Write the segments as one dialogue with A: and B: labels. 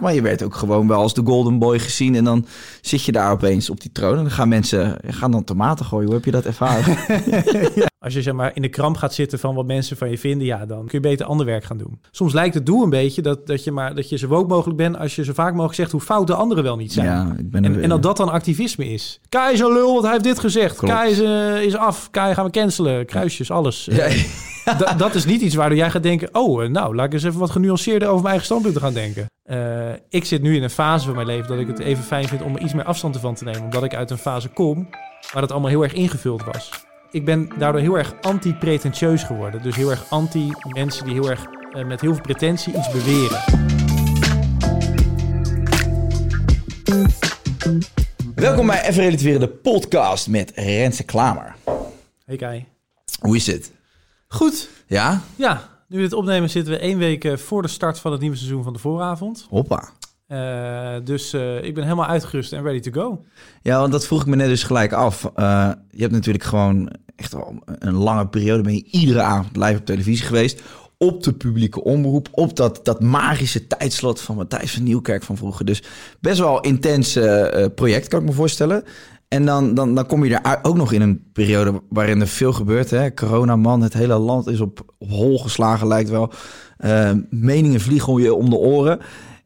A: Maar je werd ook gewoon wel als de golden boy gezien. En dan zit je daar opeens op die troon. En dan gaan mensen gaan dan tomaten gooien. Hoe heb je dat ervaren?
B: Als je zeg maar in de kramp gaat zitten van wat mensen van je vinden, ja, dan kun je beter ander werk gaan doen. Soms lijkt het doel een beetje dat, dat je maar dat je zo woke mogelijk bent als je zo vaak mogelijk zegt hoe fout de anderen wel niet zijn.
A: Ja, ik ben
B: en, en dat dat dan activisme is. Kai is een lul, want hij heeft dit gezegd.
A: Klopt.
B: Kai is, eh, is af. Kai gaan we cancelen. Kruisjes, alles.
A: Ja,
B: Eh, da- dat is niet iets waardoor jij gaat denken... oh, eh, nou, laat ik eens even wat genuanceerder over mijn eigen standpunten gaan denken. Eh, ik zit nu in een fase van mijn leven dat ik het even fijn vind... om er iets meer afstand ervan te nemen. Omdat ik uit een fase kom waar het allemaal heel erg ingevuld was. Ik ben daardoor heel erg anti-pretentieus geworden. Dus heel erg anti mensen die heel erg eh, met heel veel pretentie iets beweren.
A: Welkom bij Even Relativeren, de podcast met Renze Klamer.
B: Hey Kai.
A: Hoe is het?
B: Goed,
A: Ja?
B: ja. Nu we dit opnemen zitten we één week eh, voor de start van het nieuwe seizoen van de vooravond.
A: Hoppa.
B: Eh, dus eh, ik ben helemaal uitgerust en ready to go.
A: Ja, want dat vroeg ik me net dus gelijk af. Je hebt natuurlijk gewoon echt wel een lange periode... ben je iedere avond live op televisie geweest... op de publieke omroep... op dat, dat magische tijdslot van Matthijs van Nieuwkerk van vroeger. Dus best wel intens project, kan ik me voorstellen. En dan, dan, dan kom je er ook nog in een periode waarin er veel gebeurt. Hè? Corona, man, het hele land is op, hol geslagen, lijkt wel. Eh, meningen vliegen je om de oren.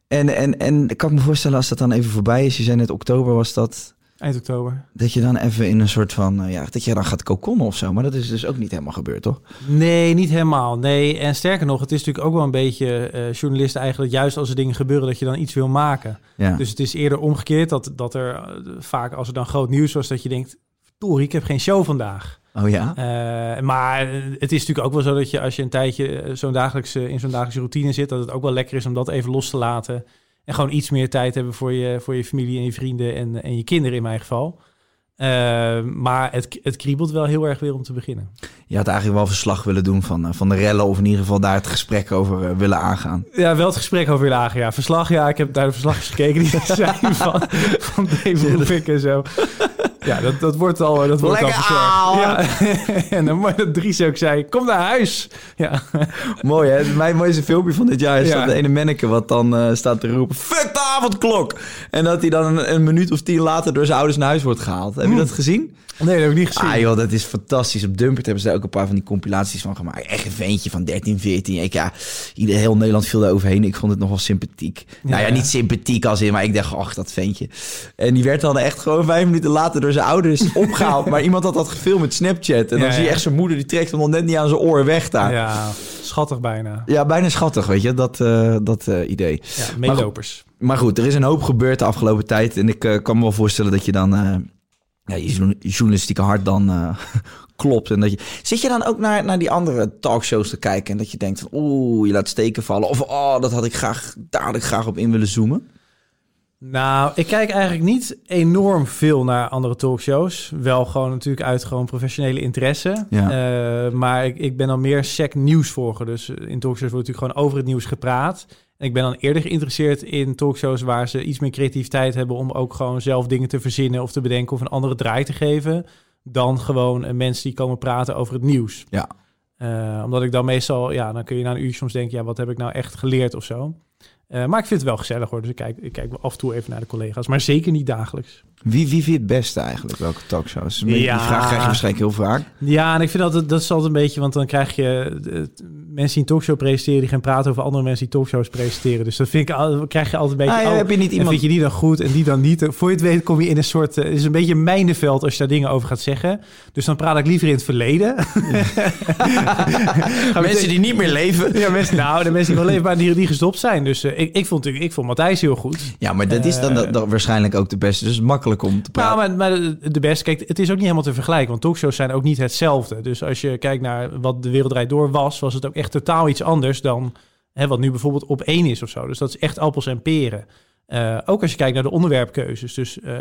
A: En, en, en ik kan me voorstellen als dat dan even voorbij is. Je zei net oktober was dat...
B: Eind oktober.
A: Dat je dan even in een soort van, eh, ja, dat je dan gaat kokonnen of zo. Maar dat is dus ook niet helemaal gebeurd, toch?
B: Nee, niet helemaal. Nee, en sterker nog, het is natuurlijk ook wel een beetje eh journalisten eigenlijk... juist als er dingen gebeuren, dat je dan iets wil maken.
A: Ja.
B: Dus het is eerder omgekeerd dat, dat er eh, vaak als er dan groot nieuws was... dat je denkt, verdorie, ik heb geen show vandaag.
A: oh ja?
B: Eh, maar het is natuurlijk ook wel zo dat je als je een tijdje zo'n dagelijkse, in zo'n dagelijkse routine zit, dat het ook wel lekker is om dat even los te laten. En gewoon iets meer tijd hebben voor je, voor je familie en je vrienden en, en je kinderen in mijn geval. Eh, maar het, het kriebelt wel heel erg weer om te beginnen.
A: Je had eigenlijk wel verslag willen doen van, eh, van de rellen... of in ieder geval daar het gesprek over eh, willen aangaan.
B: Ja, wel het gesprek over weer lager. Ja, verslag. Ja, ik heb daar de verslagjes gekeken die er zijn van, van Dave Roefik en zo. Ja, dat, dat wordt al, dat wordt al
A: Lekker ouwe.
B: Ja. en dan mooi dat Dries ook zei, kom naar huis. Ja.
A: Mooi, hè? Mijn mooiste filmpje van dit jaar is
B: Ja.
A: dat de ene manneke... wat dan eh, staat te roepen, fuck de avondklok! En dat hij dan een, een minuut of tien later door zijn ouders naar huis wordt gehaald. Heb je dat gezien?
B: Nee, dat heb ik niet gezien.
A: Ah joh, dat is fantastisch. Op Dumpert hebben ze daar ook een paar van die compilaties van gemaakt. Echt een ventje van 13, 14. Ik, ja, ieder, heel Nederland viel daar overheen. Ik vond het nog wel sympathiek. nou ja,
B: ja.
A: niet sympathiek als in, maar ik dacht, ach, dat ventje. En die werd dan echt gewoon vijf minuten later door zijn ouders opgehaald. maar iemand had dat gefilmd met Snapchat. En dan
B: Ja,
A: zie je
B: ja.
A: echt zijn moeder, die trekt hem nog net niet aan zijn oor weg daar. Ja,
B: Ja, schattig bijna.
A: bijna schattig, weet je, dat, eh, dat eh, idee.
B: Ja, meelopers.
A: Maar goed, er is een hoop gebeurd de afgelopen tijd. En ik eh, kan me wel voorstellen dat je dan... ja, je journa- journalistieke hart dan eh, klopt. En dat je, zit je dan ook naar, naar die andere talkshows te kijken... en dat je denkt van oeh, je laat steken vallen... of oh, dat had ik graag, daar had ik graag op in willen zoomen?
B: Nou, ik kijk eigenlijk niet enorm veel naar andere talkshows. Wel gewoon natuurlijk uit gewoon professionele interesse.
A: Ja.
B: Eh, maar ik, ik ben dan meer sec nieuwsvolger. Dus in talkshows wordt natuurlijk gewoon over het nieuws gepraat. Ik ben dan eerder geïnteresseerd in talkshows waar ze iets meer creativiteit hebben om ook gewoon zelf dingen te verzinnen of te bedenken of een andere draai te geven. Dan gewoon eh, mensen die komen praten over het nieuws.
A: Ja.
B: Eh, omdat ik dan meestal, ja, dan kun je na een uur soms denken, ja, wat heb ik nou echt geleerd of zo. Eh, maar ik vind het wel gezellig hoor. Dus ik kijk, ik kijk af en toe even naar de collega's. Maar zeker niet dagelijks.
A: Wie, wie vind je het beste eigenlijk? Welke talkshows? Ja. Die vraag krijg je waarschijnlijk heel vaak.
B: Ja, en ik vind dat dat is altijd een beetje, want dan krijg je mensen die een talkshow presenteren die gaan praten over andere mensen die talkshows presenteren. Dus dat vind ik al, krijg je altijd een beetje.
A: Ah, ja, heb je niet iemand...
B: vind je die dan goed en die dan niet? Voor je het weet kom je in een soort, het is een beetje een mijnenveld als je daar dingen over gaat zeggen. Dus dan praat ik liever in het verleden.
A: mensen die niet meer leven.
B: Ja, mensen, nou, de mensen die wel leven, maar die, die gestopt zijn. Dus uh, ik, ik vond natuurlijk, ik vond Matthijs heel goed.
A: Ja, maar dat is dan, uh, dan waarschijnlijk ook de beste. Dus makkelijk om te praten.
B: Nou, maar, maar de beste, kijk, het is ook niet helemaal te vergelijken, want talkshows zijn ook niet hetzelfde. Dus als je kijkt naar wat de Wereldrijd Door was, was het ook echt totaal iets anders dan hè, wat nu bijvoorbeeld op één is of zo. Dus dat is echt appels en peren. Uh, ook als je kijkt naar de onderwerpkeuzes. Dus uh,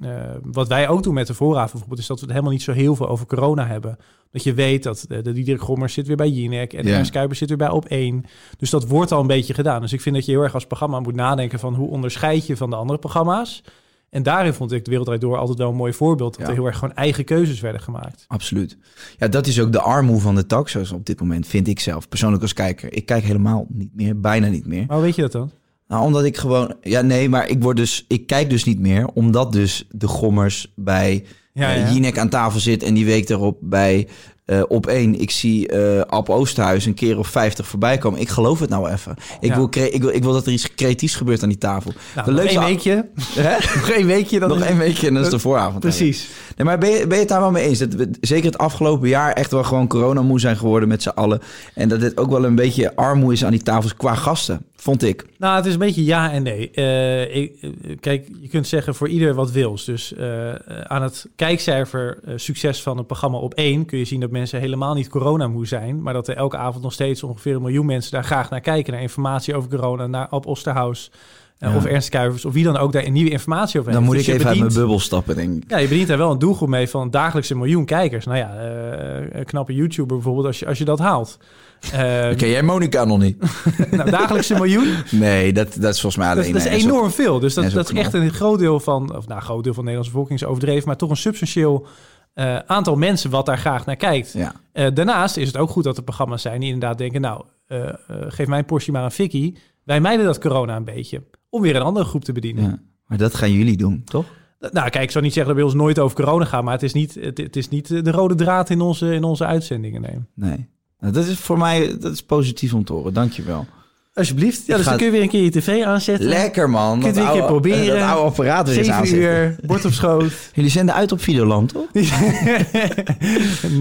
B: uh, wat wij ook doen met de voorraad bijvoorbeeld... is dat we het helemaal niet zo heel veel over corona hebben. Dat je weet dat de, de Diederik Gommers zit weer bij Jinek... en de yeah. Zit weer bij op één. Dus dat wordt al een beetje gedaan. Dus ik vind dat je heel erg als programma moet nadenken... van hoe onderscheid je van de andere programma's... En daarin vond ik de Wereldrijd Door altijd wel een mooi voorbeeld. Dat er heel erg gewoon eigen keuzes werden gemaakt.
A: Absoluut. Ja, dat is ook de armoe van de talkshows op dit moment, vind ik zelf. Persoonlijk als kijker. Ik kijk helemaal niet meer, bijna niet meer.
B: Maar hoe weet je dat dan?
A: Nou, omdat ik gewoon... Ja, nee, maar ik, word dus, ik kijk dus niet meer. Omdat dus de gommers bij ja, ja. Jinek aan tafel zit... en die week erop bij uh, op één, ik zie uh, Ab Oosterhuis een keer of 50 voorbij komen. Ik geloof het nou even. Ik, ja. wil, ik, wil, ik wil dat er iets creatiefs gebeurt aan die tafel.
B: Nou, de nog één weekje. nog één weekje. Dan
A: nog één weekje en dan is de vooravond.
B: Precies.
A: Nee, maar ben je, ben je het daar wel mee eens? Dat we zeker het afgelopen jaar echt wel gewoon coronamoe zijn geworden met z'n allen. En dat dit ook wel een beetje armoe is aan die tafels qua gasten, vond ik.
B: Nou, het is een beetje ja en nee. Uh, ik, kijk, je kunt zeggen voor ieder wat wils. Dus uh, aan het kijkcijfer uh, succes van het programma op één kun je zien dat mensen helemaal niet coronamoe zijn. Maar dat er elke avond nog steeds ongeveer een miljoen mensen daar graag naar kijken. Naar informatie over corona, naar Ab Osterhaus. Ja. Of Ernst Kuivers, of wie dan ook daar nieuwe informatie over
A: heeft. Dan moet dus ik even bedient, uit mijn bubbel stappen, denk ik.
B: Ja, je bedient daar wel een doelgroep mee van dagelijks een miljoen kijkers. Nou ja, knappe YouTuber bijvoorbeeld, als je, als je dat haalt.
A: Uh, Ken jij Monica nog niet?
B: nou, dagelijks een miljoen?
A: Nee, dat, dat is volgens mij alleen...
B: Dat, dat is enorm veel. Dus dat, dat is echt een groot deel van... Of nou, groot deel van de Nederlandse bevolking is overdreven... maar toch een substantieel uh, aantal mensen wat daar graag naar kijkt.
A: Ja.
B: Uh, daarnaast is het ook goed dat er programma's zijn die inderdaad denken... nou, uh, geef mijn portie maar een fikkie. Wij mijden dat corona een beetje. Om weer een andere groep te bedienen.
A: Ja. Maar dat gaan jullie doen, toch?
B: Nou, kijk, ik zou niet zeggen dat we ons nooit over corona gaan... maar het is niet, het, het is niet de rode draad in onze, in onze uitzendingen, nee.
A: Nee. Nou, dat is voor mij dat is positief om te horen. Dank je wel.
B: Alsjeblieft. Ja, dus dan kun je weer een keer je tv aanzetten.
A: Lekker man.
B: Kun je weer een keer proberen.
A: Dat oude apparaat weer eens aanzetten.
B: uur, bord op schoot.
A: Jullie zenden uit op Videoland, toch?
B: nee,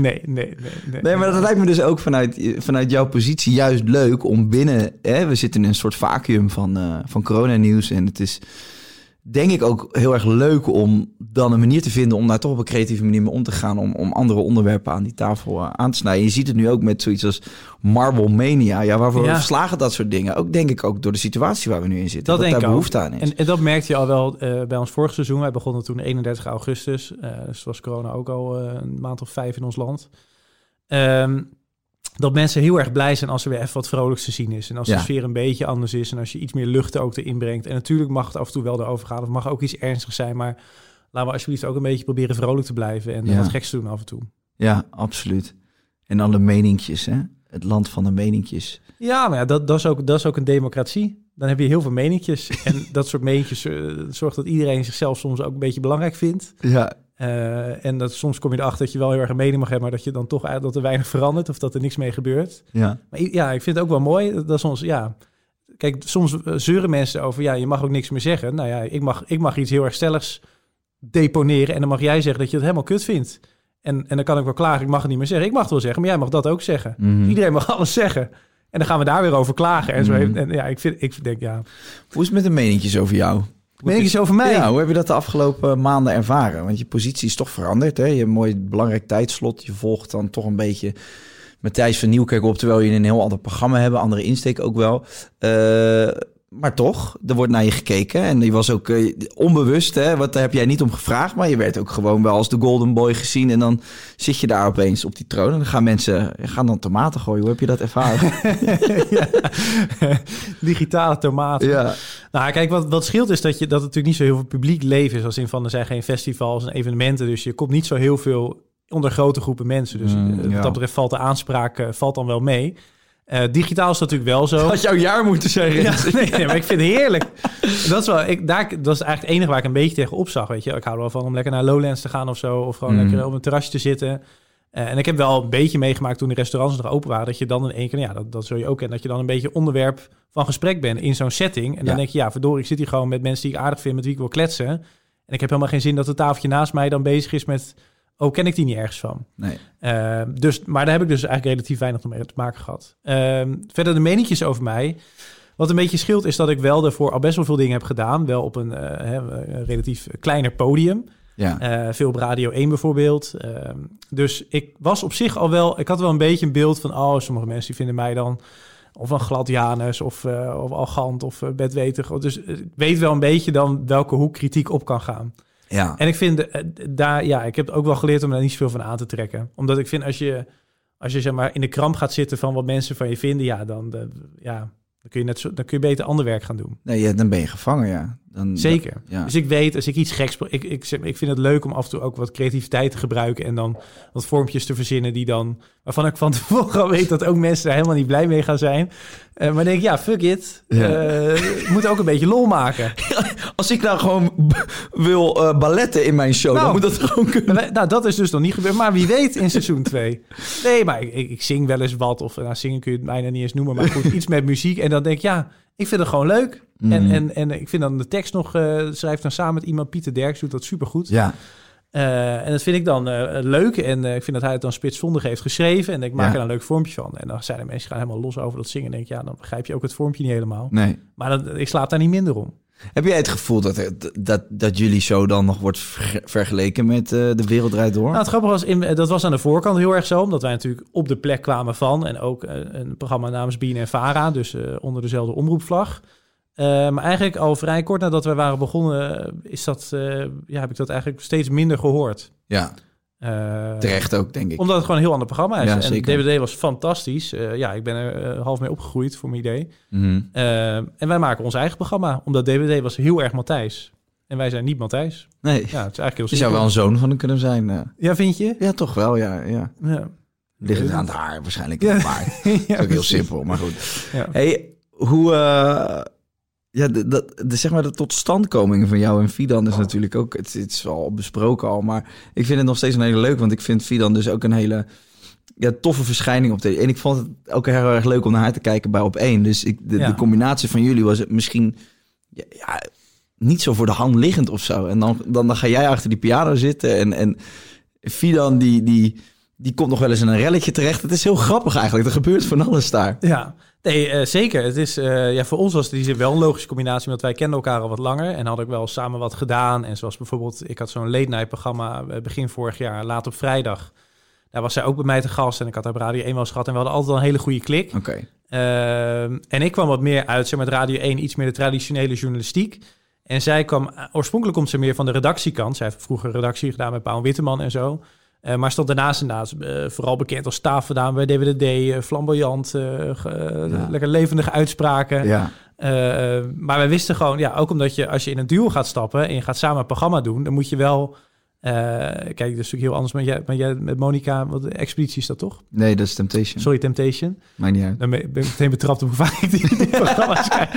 B: nee, nee, nee.
A: Nee, maar dat lijkt me dus ook vanuit, vanuit jouw positie juist leuk om binnen... Hè, we zitten in een soort vacuüm van, uh, van coronanieuws en het is denk ik ook heel erg leuk om dan een manier te vinden om daar toch op een creatieve manier mee om te gaan. Om, om andere onderwerpen aan die tafel uh, aan te snijden. Je ziet het nu ook met zoiets als Marble Mania. Ja, waarvoor ja. slagen dat soort dingen? Ook denk ik ook door de situatie waar we nu in zitten.
B: Dat, dat denk
A: daar behoefte aan is.
B: En, en, dat merkte je al wel uh, bij ons vorig seizoen. Wij begonnen toen 31 augustus. Uh, dus was corona ook al een maand of vijf in ons land. Um, dat mensen heel erg blij zijn als er weer even wat vrolijks te zien is. En als ja. de sfeer een beetje anders is. En als je iets meer lucht ook erin brengt. En natuurlijk mag het af en toe wel erover gaan. Of mag ook iets ernstigs zijn. Maar laten we alsjeblieft ook een beetje proberen vrolijk te blijven. En ja. wat geks te doen af en toe.
A: Ja, absoluut. En alle meninkjes, hè? Het land van de meninkjes.
B: Ja, maar ja, dat, dat, is ook, dat is ook een democratie. Dan heb je heel veel meninkjes. en dat soort meninkjes uh, zorgt dat iedereen zichzelf soms ook een beetje belangrijk vindt.
A: Ja,
B: uh, en dat, soms kom je erachter dat je wel heel erg een mening mag hebben, maar dat je dan toch dat er weinig verandert of dat er niks mee gebeurt.
A: Ja.
B: Maar ja, ik vind het ook wel mooi dat, soms, ja. Kijk, soms zeuren mensen over, ja, je mag ook niks meer zeggen. Nou ja, ik mag, ik mag iets heel erg stelligs deponeren en dan mag jij zeggen dat je het helemaal kut vindt. En, en dan kan ik wel klagen, ik mag het niet meer zeggen. Ik mag het wel zeggen, maar jij mag dat ook zeggen.
A: Mm -hmm.
B: Iedereen mag alles zeggen. En dan gaan we daar weer over klagen. En, zo.
A: Mhm.
B: Mm -hmm. en ja, ik, vind, ik denk, ja.
A: Hoe is het met de meninkjes over jou?
B: Meninkjes over mij?
A: Ja, hoe heb je dat de afgelopen maanden ervaren? Want je positie is toch veranderd. Hè? Je hebt een mooi belangrijk tijdslot. Je volgt dan toch een beetje Matthijs van Nieuwkerk op... terwijl je een heel ander programma hebt. Andere insteek ook wel. Uh, maar toch, er wordt naar je gekeken. En je was ook uh, onbewust, hè, wat daar heb jij niet om gevraagd. Maar je werd ook gewoon wel als de golden boy gezien. En dan zit je daar opeens op die troon. En dan gaan mensen gaan dan tomaten gooien. Hoe heb je dat ervaren?
B: ja. Digitale tomaten.
A: Ja.
B: Nou, kijk, wat, wat scheelt is dat, je, dat het natuurlijk niet zo heel veel publiek leven is. Als in van, er zijn geen festivals en evenementen. Dus je komt niet zo heel veel onder grote groepen mensen. Dus
A: Mm,
B: uh, wat
A: ja.
B: dat betreft valt de aanspraak uh, valt dan wel mee. Eh, digitaal is natuurlijk wel zo.
A: Had jouw jaar moeten zeggen.
B: Ja, nee, nee, maar ik vind het heerlijk. Dat is, wel, ik, daar, dat is eigenlijk het enige waar ik een beetje tegen opzag. Weet je? Ik hou er wel van om lekker naar Lowlands te gaan of zo. Of gewoon
A: Mm.
B: lekker op een terrasje te zitten. Eh, en ik heb wel een beetje meegemaakt toen de restaurants nog open waren. Dat je dan in één keer, ja, dat, dat zul je ook kennen. Dat je dan een beetje onderwerp van gesprek bent in zo'n setting. En dan
A: Ja.
B: denk je, ja, verdorie, ik zit hier gewoon met mensen die ik aardig vind, met wie ik wil kletsen. En ik heb helemaal geen zin dat het tafeltje naast mij dan bezig is met... Oh, ken ik die niet ergens van?
A: Nee.
B: Uh, dus, maar daar heb ik dus eigenlijk relatief weinig mee te maken gehad. Uh, verder de meningjes over mij. Wat een beetje scheelt is dat ik wel daarvoor al best wel veel dingen heb gedaan. Wel op een, een relatief kleiner podium.
A: Ja.
B: Uh, veel op Radio 1 bijvoorbeeld. Uh, dus ik was op zich al wel... Ik had wel een beetje een beeld van... Oh, sommige mensen die vinden mij dan... Of een gladianus of, uh, of arrogant of bedwetig. Dus ik weet wel een beetje dan welke hoek kritiek op kan gaan.
A: Ja.
B: En ik vind uh, daar, ja, ik heb ook wel geleerd om daar niet zoveel van aan te trekken. Omdat ik vind als je, als je zeg maar in de kramp gaat zitten van wat mensen van je vinden, ja, dan, de, ja, dan kun je net zo, dan kun je beter ander werk gaan doen.
A: Nee, ja, dan ben je gevangen, ja. Dan,
B: Zeker.
A: Ja.
B: Dus ik weet, als ik iets geks... Ik, ik, ik vind het leuk om af en toe ook wat creativiteit te gebruiken... en dan wat vormpjes te verzinnen die dan... waarvan ik van tevoren al weet dat ook mensen daar helemaal niet blij mee gaan zijn. Uh, maar dan denk ik, ja, fuck it.
A: Ja.
B: Uh, moet ook een beetje lol maken.
A: Als ik nou gewoon wil uh, balletten in mijn show,
B: Nou,
A: dan moet dat gewoon kunnen.
B: Nou, dat is dus nog niet gebeurd. Maar wie weet in seizoen 2. Nee, maar ik, ik, ik, zing wel eens wat. Of nou, zingen kun je het bijna niet eens noemen. Maar goed, iets met muziek. En dan denk ik, ja, ik vind het gewoon leuk.
A: Mm.
B: En, en, en ik vind dan de tekst nog... Uh, schrijft dan samen met iemand, Pieter Derks, doet dat supergoed.
A: Ja.
B: Uh, en dat vind ik dan uh, leuk. En uh, ik vind dat hij het dan spitsvondig heeft geschreven. En ik maak
A: Ja.
B: er een leuk vormpje van. En dan zijn de mensen gaan helemaal los over dat zingen. En denk ik, ja, dan begrijp je ook het vormpje niet helemaal.
A: Nee.
B: Maar dat, ik slaap daar niet minder om.
A: Heb jij het gevoel dat, dat, dat jullie show dan nog wordt ver- vergeleken met eh, De Wereld Draait Door?
B: Nou, het grappige was, in, dat was aan de voorkant heel erg zo, omdat wij natuurlijk op de plek kwamen van en ook eh, een programma namens Bien en Vara, dus eh, onder dezelfde omroepvlag. Eh, maar eigenlijk al vrij kort nadat wij waren begonnen, eh, is dat, eh, ja, heb ik dat eigenlijk steeds minder gehoord.
A: ja,
B: Eh,
A: terecht ook, denk ik.
B: Omdat het gewoon een heel ander programma is.
A: Ja,
B: en
A: zeker.
B: DWD was fantastisch. Eh, ja, ik ben er eh, half mee opgegroeid, voor mijn idee.
A: Mhm.
B: En wij maken ons eigen programma, omdat DWD was heel erg Matthijs. En wij zijn niet Matthijs.
A: Nee,
B: Ja, het is eigenlijk heel
A: je zou wel een zoon van hem kunnen zijn.
B: Ja, vind je?
A: Ja, toch wel, ja. ja.
B: Ja.
A: Ligt het aan het haar waarschijnlijk.
B: Ja.
A: Maar
B: ja,
A: ook heel simpel, maar goed.
B: Ja.
A: Hey, hoe... ja, de, dat, de, zeg maar de totstandkoming van jou en Fidan is natuurlijk ook... Het, het is al besproken al, maar ik vind het nog steeds een hele leuk. Want ik vind Fidan dus ook een hele ja, toffe verschijning op de... En ik vond het ook heel erg leuk om naar haar te kijken bij Op één. Dus ik, de,
B: Ja.
A: de combinatie van jullie was het misschien... Ja, ja, niet zo voor de hand liggend of zo. En dan, dan, dan ga jij achter die piano zitten en... en Fidan die, die, die komt nog wel eens in een relletje terecht. Het is heel grappig eigenlijk. Er gebeurt van alles daar.
B: Ja, nee, eh, zeker. Het is, eh, ja, voor ons was die wel een logische combinatie, want wij kenden elkaar al wat langer en hadden ook wel samen wat gedaan. En zoals bijvoorbeeld, ik had zo'n late night programma eh, begin vorig jaar, laat op vrijdag. Daar was zij ook bij mij te gast en ik had haar op Radio 1 wel eens gehad en we hadden altijd wel een hele goede klik.
A: Oké.
B: Ehm, en ik kwam wat meer uit, zeg maar, Radio 1, iets meer de traditionele journalistiek. En zij kwam, oorspronkelijk komt ze meer van de redactiekant. Zij heeft vroeger redactie gedaan met Paul Witteman en zo. Eh, maar stond daarnaast inderdaad eh, vooral bekend als tafeldame bij DWDD, flamboyant, eh,
A: Ja.
B: lekker levendige uitspraken.
A: Ja.
B: Maar wij wisten gewoon, ja, ook omdat je als je in een duo gaat stappen en je gaat samen een programma doen, dan moet je wel. Eh, kijk, dat is natuurlijk heel anders. Maar jij, maar jij met Monica, wat expeditie is dat toch?
A: Nee, dat is Temptation.
B: Sorry, Temptation.
A: Maakt niet uit.
B: Dan ben ik meteen betrapt op hoe vaak ik die, die programma's kijk.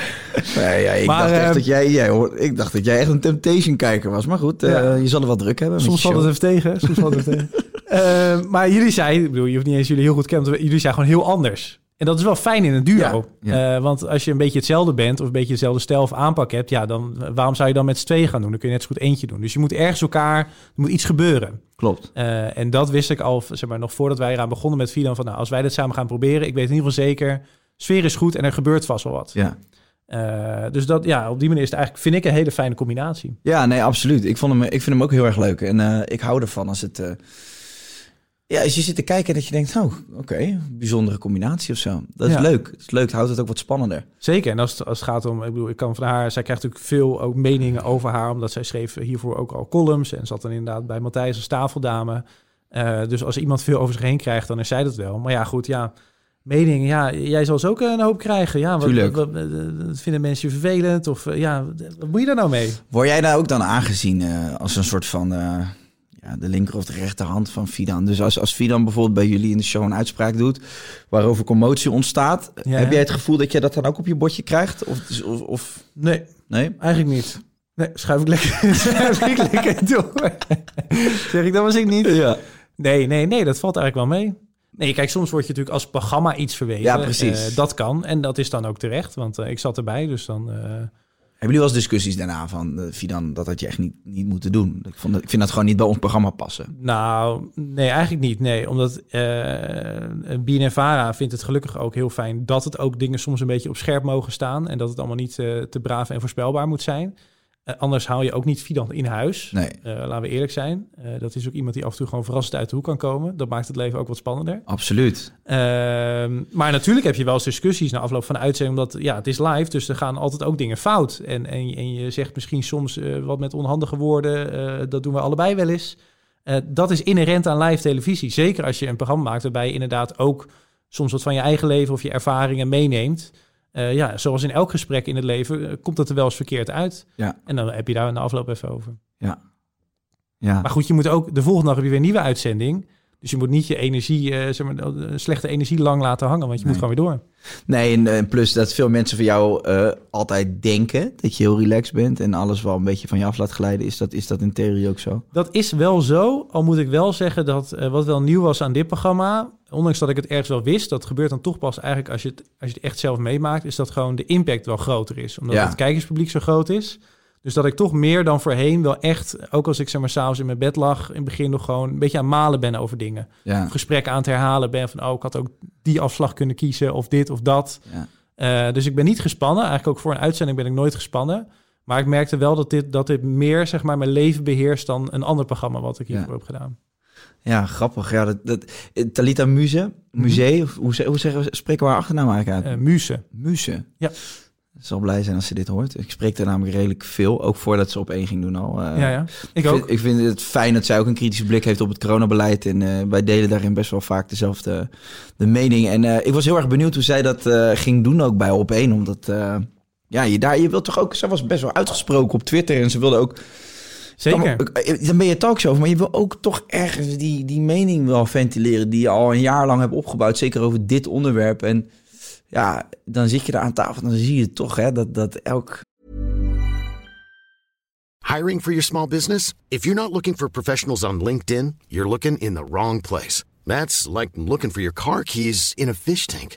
A: Nee, ja, ik,
B: Maar,
A: dacht echt
B: ehm,
A: dat jij, jij hoor, ik dacht dat jij echt een Temptation-kijker was. Maar goed, eh, je zal er wel druk hebben. met
B: Soms valt het even tegen. Soms valt het tegen. Eh, maar jullie zijn, ik bedoel, je hoeft niet eens jullie heel goed kennen, jullie zijn gewoon heel anders. En dat is wel fijn in een duo.
A: Ja, ja.
B: Eh, want als je een beetje hetzelfde bent of een beetje dezelfde stijl of aanpak hebt, ja, dan waarom zou je dan met z'n tweeën gaan doen? Dan kun je net zo goed eentje doen. Dus je moet ergens elkaar, er moet iets gebeuren.
A: Klopt.
B: Eh, en dat wist ik al, zeg maar, nog voordat wij eraan begonnen met Fidan. Van nou, als wij dit samen gaan proberen, ik weet in ieder geval zeker, sfeer is goed en er gebeurt vast wel wat.
A: Ja.
B: Eh, dus dat, ja, op die manier is het eigenlijk, vind ik, een hele fijne combinatie.
A: ja, nee, absoluut. Ik, vond hem, ik vind hem ook heel erg leuk. En ik hou ervan als het... eh, ja, als je zit te kijken en dat je denkt, nou, oké, bijzondere combinatie of zo. Dat is
B: Ja.
A: leuk. Het is leuk, het houdt het ook wat spannender.
B: Zeker. En als het, als het gaat om, ik bedoel, ik kan van haar, zij krijgt natuurlijk veel ook meningen over haar, omdat zij schreef hiervoor ook al columns en zat dan inderdaad bij Matthijs als tafeldame. Eh, dus als iemand veel over zich heen krijgt, dan is zij dat wel. Maar ja, goed, ja, meningen, ja, jij zal ze ook een hoop krijgen. Ja, wat, wat, wat- wat vinden mensen je vervelend? Of eh, ja, wat moet je daar nou mee?
A: Word jij daar ook dan aangezien eh, als een soort van... eh, ja, de linker of de rechterhand van Fidan. Dus als, als Fidan bijvoorbeeld bij jullie in de show een uitspraak doet waarover commotie ontstaat,
B: Ja,
A: heb jij het gevoel dat je dat dan ook op je bordje krijgt? Of, of, of
B: Nee,
A: nee?
B: eigenlijk niet. Nee, schuif ik lekker, schuif ik lekker door. zeg ik, dat was ik niet.
A: Ja.
B: Nee, nee, nee, dat valt eigenlijk wel mee. Nee, kijk, soms word je natuurlijk als programma iets verweten.
A: Ja, precies.
B: Eh, dat kan. En dat is dan ook terecht, want eh, ik zat erbij, dus dan... eh,
A: jullie wel eens discussies daarna van uh, Fidan, dat had je echt niet, niet moeten doen? Ik, vond ik vind dat gewoon niet bij ons programma passen.
B: Nou, nee, eigenlijk niet. Nee, omdat uh, BNNVARA vindt het gelukkig ook heel fijn dat het ook dingen soms een beetje op scherp mogen staan. En dat het allemaal niet uh, te braaf en voorspelbaar moet zijn. Uh, anders haal je ook niet Fidan in huis.
A: Nee.
B: Uh, laten we eerlijk zijn. Uh, dat is ook iemand die af en toe gewoon verrassend uit de hoek kan komen. Dat maakt het leven ook wat spannender.
A: Absoluut.
B: Ehm, maar natuurlijk heb je wel eens discussies na afloop van de uitzending. Omdat ja, het is live, dus er gaan altijd ook dingen fout. En, en, en je zegt misschien soms wat met onhandige woorden. dat doen we allebei wel eens. Dat is inherent aan live televisie. Zeker als je een programma maakt waarbij je inderdaad ook soms wat van je eigen leven of je ervaringen meeneemt. Uh, ja, zoals in elk gesprek in het leven uh, komt dat er wel eens verkeerd uit.
A: Ja.
B: En dan heb je daar in de afloop even over.
A: Ja. ja.
B: Maar goed, je moet ook de volgende dag heb je weer een nieuwe uitzending. Dus je moet niet je energie, uh, zeg maar, slechte energie lang laten hangen, want je nee. moet gewoon weer door.
A: Nee, en, en, plus dat veel mensen van jou altijd denken dat je heel relaxed bent en alles wel een beetje van je af laat glijden. Is dat, is dat in theorie ook zo?
B: Dat is wel zo, al moet ik wel zeggen dat wat wel nieuw was aan dit programma, ondanks dat ik het ergens wel wist, dat gebeurt dan toch pas eigenlijk als je het, als je het echt zelf meemaakt, is dat gewoon de impact wel groter is. Omdat
A: Ja.
B: het kijkerspubliek zo groot is. Dus dat ik toch meer dan voorheen wel echt, ook als ik zeg maar s'avonds in mijn bed lag, in het begin nog gewoon een beetje aan malen ben over dingen.
A: Ja.
B: Of gesprekken aan het herhalen ben van, oh, ik had ook die afslag kunnen kiezen of dit of dat.
A: Ja.
B: Eh, dus ik ben niet gespannen. Eigenlijk ook voor een uitzending ben ik nooit gespannen. Maar ik merkte wel dat dit, dat dit meer zeg maar, mijn leven beheerst dan een ander programma wat ik hiervoor
A: Ja.
B: heb gedaan.
A: Ja, grappig. Ja, dat, dat, Talita Muze, Musee, of hoe, ze- hoe zeggen we, spreken we haar achternaam eigenlijk uit?
B: Eh Muze.
A: Muze.
B: Ja.
A: Ze zal blij zijn als ze dit hoort. Ik spreek er namelijk redelijk veel, ook voordat ze op één ging doen al. eh.
B: ja, ja. Ik ook.
A: vind, ik vind het fijn dat zij ook een kritische blik heeft op het coronabeleid. En eh, wij delen daarin best wel vaak dezelfde de mening. En eh, ik was heel erg benieuwd hoe zij dat ging doen ook bij op één. Omdat, ja, je, daar, je wilt toch ook... Zij was best wel uitgesproken op Twitter. En ze wilde ook...
B: Zeker.
A: Dan, dan ben je talkshow, maar je wil ook toch ergens die, die mening wel ventileren... die je al een jaar lang hebt opgebouwd. Zeker over dit onderwerp. En ja, dan zit je daar aan tafel en dan zie je toch hè, dat, dat elk
C: Hiring for your small business? If you're not looking for professionals on LinkedIn, you're looking in the wrong place. That's like looking for your car keys in a fish tank.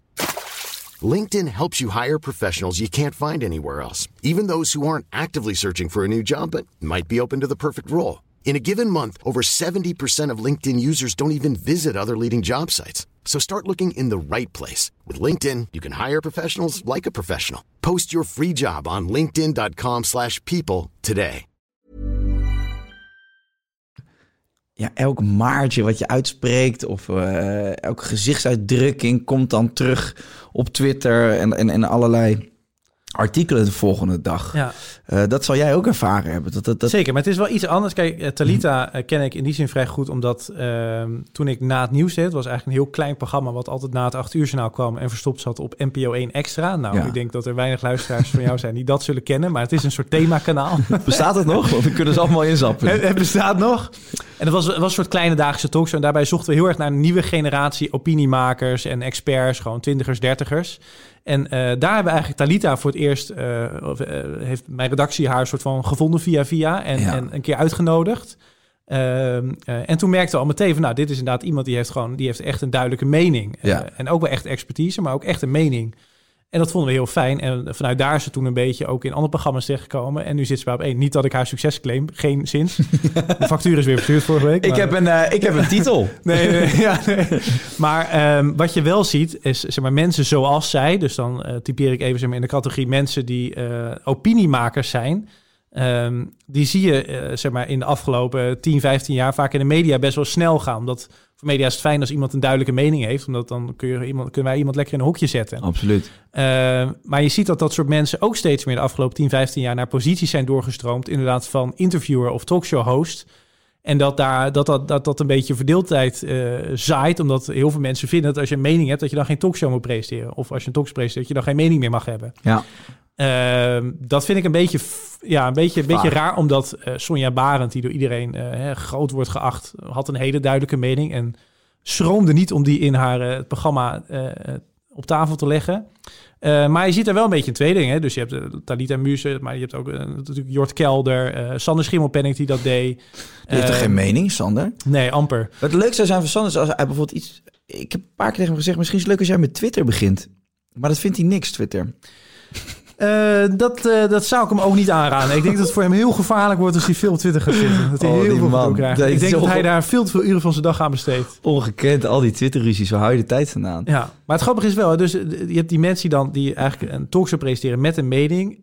C: LinkedIn helps you hire professionals you can't find anywhere else, even those who aren't actively searching for a new job but might be open to the perfect role. In a given month, over 70% of LinkedIn users don't even visit other leading job sites. So start looking in the right place. With LinkedIn, you can hire professionals like a professional. Post your free job on linkedin.com/people slash people today.
A: ja, elk maartje wat je uitspreekt of eh, elke gezichtsuitdrukking komt dan terug op Twitter en, en, en allerlei artikelen de volgende dag.
B: Ja.
A: Eh, dat zal jij ook ervaren hebben. Dat, dat, dat,
B: Zeker, maar het is wel iets anders. Kijk, eh, Talita eh, ken ik in die zin vrij goed, omdat ehm, toen ik na het nieuws deed, het was eigenlijk een heel klein programma wat altijd na het acht uur journaal kwam en verstopt zat op NPO 1 Extra. Nou,
A: Ja.
B: ik denk dat er weinig luisteraars van jou zijn die dat zullen kennen, maar het is een soort themakanaal.
A: Bestaat het nog? Want we kunnen ze allemaal inzappen.
B: Het, het bestaat nog. En het was, was een soort kleine dagelijkse talkshow. En daarbij zochten we heel erg naar een nieuwe generatie opiniemakers en experts, gewoon twintigers, dertigers. En eh, daar hebben we eigenlijk Talita voor het eerst, of, eh, heeft mijn redactie haar soort van gevonden via via en,
A: Ja.
B: en een keer uitgenodigd. Ehm, eh, en toen merkten we al meteen van, nou, dit is inderdaad iemand die heeft gewoon, die heeft echt een duidelijke mening.
A: Ja.
B: en ook wel echt expertise, maar ook echt een mening. En dat vonden we heel fijn. En vanuit daar is ze toen een beetje ook in andere programma's terechtgekomen. En nu zit ze bij op één. Niet dat ik haar succes claim, geen zins. De factuur is weer verstuurd vorige week.
A: Ik heb een, eh, ik heb een titel.
B: Nee, nee, ja, nee. Maar ehm, wat je wel ziet, is zeg maar, mensen zoals zij. Dus dan eh, typeer ik even zeg maar, in de categorie mensen die eh, opiniemakers zijn. Ehm, die zie je zeg maar, in de afgelopen 10, 15 jaar vaak in de media best wel snel gaan. Omdat voor media is het fijn als iemand een duidelijke mening heeft. Omdat dan kun je iemand, kunnen wij iemand lekker in een hokje zetten.
A: Absoluut.
B: Uh, maar je ziet dat dat soort mensen ook steeds meer de afgelopen 10, 15 jaar naar posities zijn doorgestroomd. Inderdaad, van interviewer of talkshow host. En dat daar, dat, dat, dat, dat een beetje verdeeldheid uh, zaait. Omdat heel veel mensen vinden dat als je een mening hebt, dat je dan geen talkshow moet presenteren. Of als je een talkshow presenteert, dat je dan geen mening meer mag hebben.
A: Ja.
B: Ehm, dat vind ik een beetje, ja, een beetje, een beetje raar, omdat eh, Sonja Barend, die door iedereen eh, hè, groot wordt geacht, had een hele duidelijke mening en schroomde niet om die in haar eh, het programma op tafel te leggen. Maar je ziet er wel een beetje twee dingen. Hè? Dus je hebt Talita Muse, maar je hebt ook natuurlijk Jort Kelder, Sander Schimmelpenninck die dat deed.
A: Je heeft er geen mening, Sander?
B: Nee, amper.
A: Wat leuk zou zijn van Sander is als hij bijvoorbeeld iets... Ik heb een paar keer tegen hem gezegd, misschien is het leuk als jij met Twitter begint. Maar dat vindt hij niks, Twitter.
B: Eh, dat, eh, dat zou ik hem ook niet aanraden. Ik denk dat het voor hem heel gevaarlijk wordt als hij veel op Twitter gaat zitten. Dat hij
A: Oh,
B: heel veel
A: man.
B: krijgt. Ik denk dat hij daar veel te veel uren van zijn dag aan besteedt.
A: Ongekend, al die Twitter-ruzies, waar hou je de tijd vandaan?
B: Ja, maar het grappige is wel, dus eh, je hebt die mensen die dan die eigenlijk een talkshow presenteren met een mening.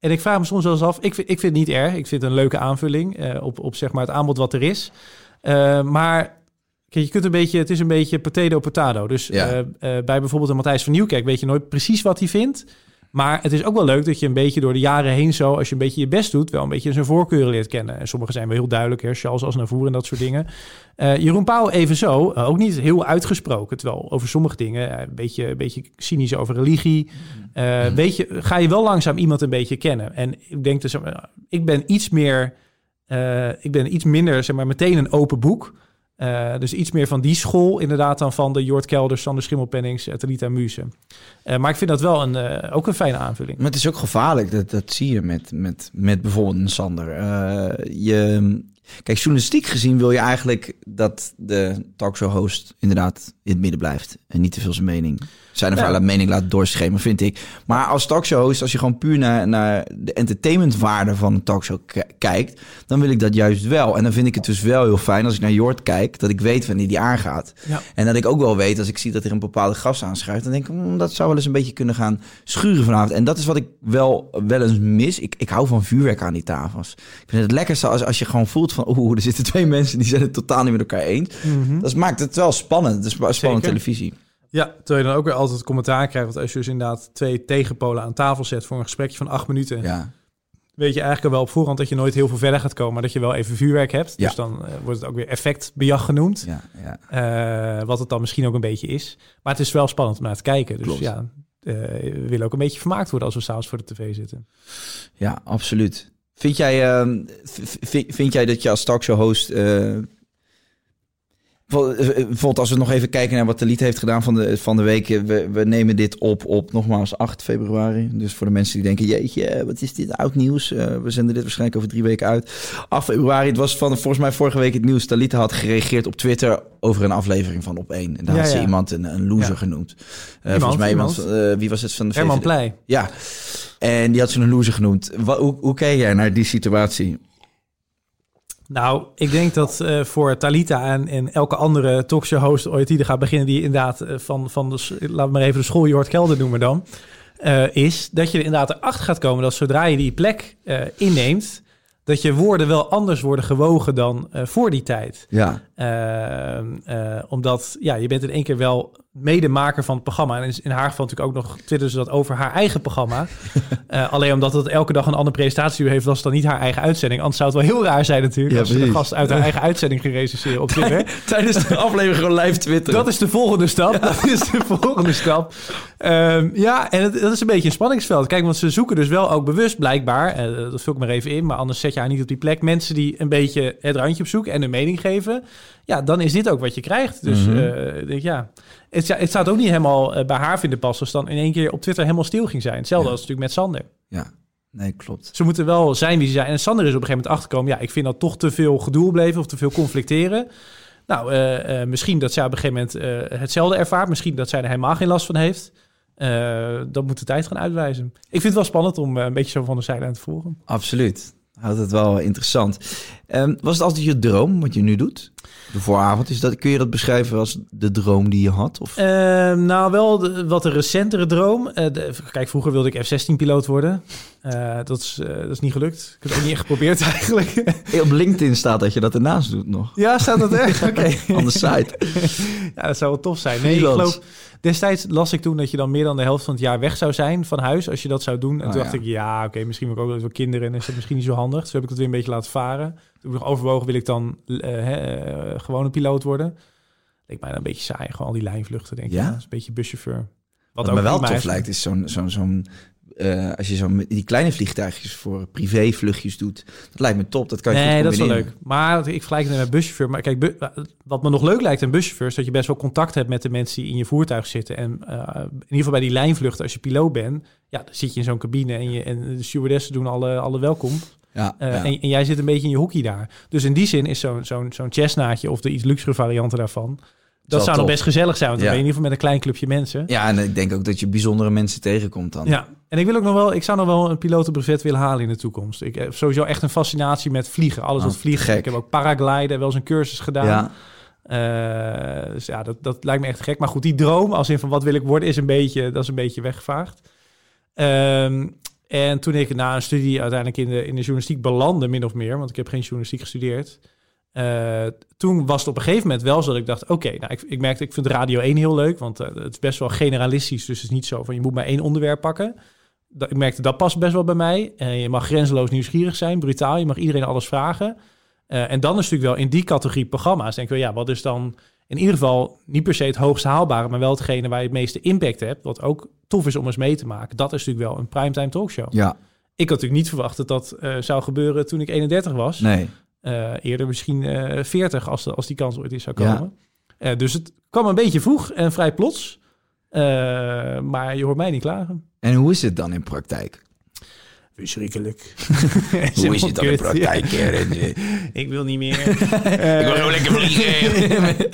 B: en ik vraag me soms wel eens af, ik vind, ik vind het niet erg. Ik vind het een leuke aanvulling op, op zeg maar het aanbod wat er is. Maar kijk, je kunt een beetje, het is een beetje potato potato. Dus
A: Ja.
B: bij bijvoorbeeld een Matthijs van Nieuwkerk weet je nooit precies wat hij vindt. Maar het is ook wel leuk dat je een beetje door de jaren heen zo, als je een beetje je best doet, wel een beetje zijn voorkeuren leert kennen. En sommige zijn wel heel duidelijk, hè, Charles als naar voren en dat soort dingen. Eh, Jeroen Pauw evenzo, uh, ook niet heel uitgesproken, terwijl over sommige dingen, uh, een, beetje, een beetje cynisch over religie, uh, mm. weet je, ga je wel langzaam iemand een beetje kennen. En ik denk dus, ik ben iets meer, ik ben iets minder, zeg maar, meteen een open boek. Uh, dus iets meer van die school inderdaad dan van de Jort Kelders, Sander Schimmelpennings, Talita Muse. Uh, maar ik vind dat wel een, uh, ook een fijne aanvulling.
A: Maar het is ook gevaarlijk, dat, dat zie je met, met, met bijvoorbeeld een Sander. Je, kijk, journalistiek gezien wil je eigenlijk dat de talkshow-host inderdaad in het midden blijft. En niet te veel zijn mening, zijn of ja. haar mening laat doorschemen, vind ik. Maar als talkshow-host, als je gewoon puur naar, naar de entertainmentwaarde van een talkshow kijkt, dan wil ik dat juist wel. En dan vind ik het dus wel heel fijn als ik naar Jort kijk, dat ik weet wanneer die aangaat. Ja. En dat ik ook wel weet, als ik zie dat er een bepaalde gast aanschuift, dan denk ik, mm, dat zou wel eens een beetje kunnen gaan schuren vanavond. En dat is wat ik wel, wel eens mis. Ik, ik hou van vuurwerk aan die tafels. Ik vind het lekkerste als, als je gewoon voelt van, oeh, er zitten twee mensen die zijn het totaal niet met elkaar eens. Mm -hmm. Dat maakt het wel spannend. Het is spannend Zeker. televisie.
B: Ja, terwijl je dan ook weer altijd commentaar krijgt. Want als je dus inderdaad twee tegenpolen aan tafel zet voor een gesprekje van acht minuten.
A: Ja.
B: Weet je eigenlijk al wel op voorhand dat je nooit heel veel verder gaat komen. Maar dat je wel even vuurwerk hebt. Ja. Dus dan uh, wordt het ook weer effectbejag genoemd.
A: Ja, ja.
B: Uh, wat het dan misschien ook een beetje is. Maar het is wel spannend om naar te kijken. Dus
A: Klopt.
B: ja, uh, we willen ook een beetje vermaakt worden als we s'avonds voor de tv zitten.
A: Ja, absoluut. Vind jij, uh, vind jij dat je als talkshow-host uh, Bijvoorbeeld als we nog even kijken naar wat de lied heeft gedaan van de, van de week. We, we nemen dit op op nogmaals 8 februari. Dus voor de mensen die denken, jeetje, wat is dit oud nieuws? Uh, we zenden dit waarschijnlijk over drie weken uit. 8 februari, het was van volgens mij vorige week het nieuws. Talita had gereageerd op Twitter over een aflevering van Op 1. En daar ja, had ze ja. iemand een, een loser ja. genoemd. Uh, iemand, volgens mij iemand, iemand uh, wie was het van de
B: Herman Pleij.
A: Ja, en die had ze een loser genoemd. Wat, hoe, hoe jij naar die situatie?
B: Nou, ik denk dat uh, voor Talita en, en elke andere talkshow host ooit die er gaat beginnen, die inderdaad uh, van, van de, laat maar even de school Jort Kelder noemen dan, uh, is dat je er inderdaad erachter gaat komen dat zodra je die plek inneemt, dat je woorden wel anders worden gewogen dan voor die tijd.
A: Ja.
B: omdat ja, je bent in één keer wel medemaker van het programma. En in haar geval natuurlijk ook nog twitteren ze dat over haar eigen programma. uh, alleen omdat het elke dag een andere presentatie heeft, was het dan niet haar eigen uitzending. Anders zou het wel heel raar zijn natuurlijk ja, als ze de gast uit haar eigen uitzending ging recenseren op Twitter.
A: Tijdens de aflevering gewoon live twitteren.
B: Dat is de volgende stap. Ja. Dat is de volgende stap. Um, ja, en het, dat is een beetje een spanningsveld. Kijk, want ze zoeken dus wel ook bewust blijkbaar, uh, dat vul ik maar even in, maar anders zet je haar niet op die plek. Mensen die een beetje het randje opzoeken en een mening geven. Ja, dan is dit ook wat je krijgt. Dus mm -hmm. uh, denk ja, het, het zou het ook niet helemaal uh, bij haar vinden passen als dan in één keer op Twitter helemaal stil ging zijn. Hetzelfde ja. als natuurlijk met Sander.
A: Ja, nee, klopt.
B: Ze moeten wel zijn wie ze zijn. En Sander is op een gegeven moment achtergekomen. Ja, ik vind dat toch te veel gedoe bleven of te veel conflicteren. Nou, uh, misschien dat zij op een gegeven moment hetzelfde ervaart. Misschien dat zij er helemaal geen last van heeft. dat moet de tijd gaan uitwijzen. Ik vind het wel spannend om een beetje zo van de zijlijn te volgen.
A: Absoluut. Houdt het wel interessant. Um, was het altijd je droom wat je nu doet? De vooravond, is dat, kun je dat beschrijven als de droom die je had? Of?
B: Uh, nou, wel de, wat een recentere droom. Uh, de, kijk, vroeger wilde ik F-16-piloot worden. Uh, dat, is, dat is niet gelukt. Ik heb het ook niet echt geprobeerd eigenlijk.
A: Op LinkedIn staat dat je dat ernaast doet nog.
B: Ja, staat dat echt? Oké. Okay.
A: On the site.
B: ja, dat zou wel tof zijn. Nee, ik geloof... Destijds las ik toen dat je dan meer dan de helft van het jaar weg zou zijn van huis als je dat zou doen. En
A: Oh,
B: toen dacht
A: ja.
B: ik, ja, oké, misschien heb ik ook wel kinderen en is dat misschien niet zo handig. Dus heb ik het weer een beetje laten varen. Toen nog overwogen, wil ik dan uh, uh, gewoon een piloot worden? Leek mij dan een beetje saai, gewoon al die lijnvluchten, denk ik.
A: Ja?
B: Ja, dat is een beetje buschauffeur.
A: Wat, Wat me wel tof lijkt, is zo'n zo'n zo'n eh, als je zo die kleine vliegtuigjes voor privévluchtjes doet, dat lijkt me top. Dat kan je
B: Nee, dat is wel leuk. Maar ik vergelijk het met een buschauffeur. Maar kijk, bu- wat me nog leuk lijkt aan buschauffeurs... is dat je best wel contact hebt met de mensen die in je voertuig zitten. En eh, in ieder geval bij die lijnvluchten, als je piloot bent... ja, dan zit je in zo'n cabine en, je, en de stewardessen doen alle, alle welkom.
A: Ja,
B: Eh,
A: ja.
B: en, en jij zit een beetje in je hoekje daar. Dus in die zin is zo'n zo'n zo'n Cessnaatje of de iets luxere varianten daarvan... dat zou nog best gezellig zijn. Want dan
A: Ja.
B: ben je in ieder geval met een klein clubje mensen.
A: ja, en ik denk ook dat je bijzondere mensen tegenkomt dan.
B: Ja, en ik wil ook nog wel, ik zou nog wel een pilotenbrevet willen halen in de toekomst. Ik heb sowieso echt een fascinatie met vliegen, alles
A: Oh,
B: wat vliegen.
A: gek.
B: Ik heb ook paragliden, wel eens een cursus gedaan.
A: Ja.
B: Eh, dus ja, dat, dat lijkt me echt gek. Maar goed, die droom, als in van wat wil ik worden, is een beetje, dat is een beetje weggevaagd. Ehm, en toen ik na een studie uiteindelijk in de, in de journalistiek belandde, min of meer, want ik heb geen journalistiek gestudeerd. eh, toen was het op een gegeven moment wel zo dat ik dacht, oké, nou, ik, ik merkte, ik vind Radio 1 heel leuk, want eh, het is best wel generalistisch, dus het is niet zo van je moet maar één onderwerp pakken. Dat, ik merkte, dat past best wel bij mij. En je mag grenzeloos nieuwsgierig zijn, brutaal, je mag iedereen alles vragen. Eh, en dan is natuurlijk wel in die categorie programma's, denk ik wel, ja, wat is dan in ieder geval niet per se het hoogst haalbare, maar wel hetgene waar je het meeste impact hebt, wat ook tof is om eens mee te maken. Dat is natuurlijk wel een primetime talkshow.
A: Ja,
B: Ik had natuurlijk niet verwacht dat dat eh, zou gebeuren toen ik 31 was.
A: nee.
B: Eh, eerder misschien eh 40 als, de, als die kans ooit is zou
A: Ja.
B: komen. Eh, dus het kwam een beetje vroeg en vrij plots. Eh, maar je hoort mij niet klagen.
A: En hoe is het dan in praktijk?
B: Verschrikkelijk.
A: Hoe is het dan in praktijk? Karen?
B: ik wil niet meer.
A: Ik wil gewoon lekker vliegen.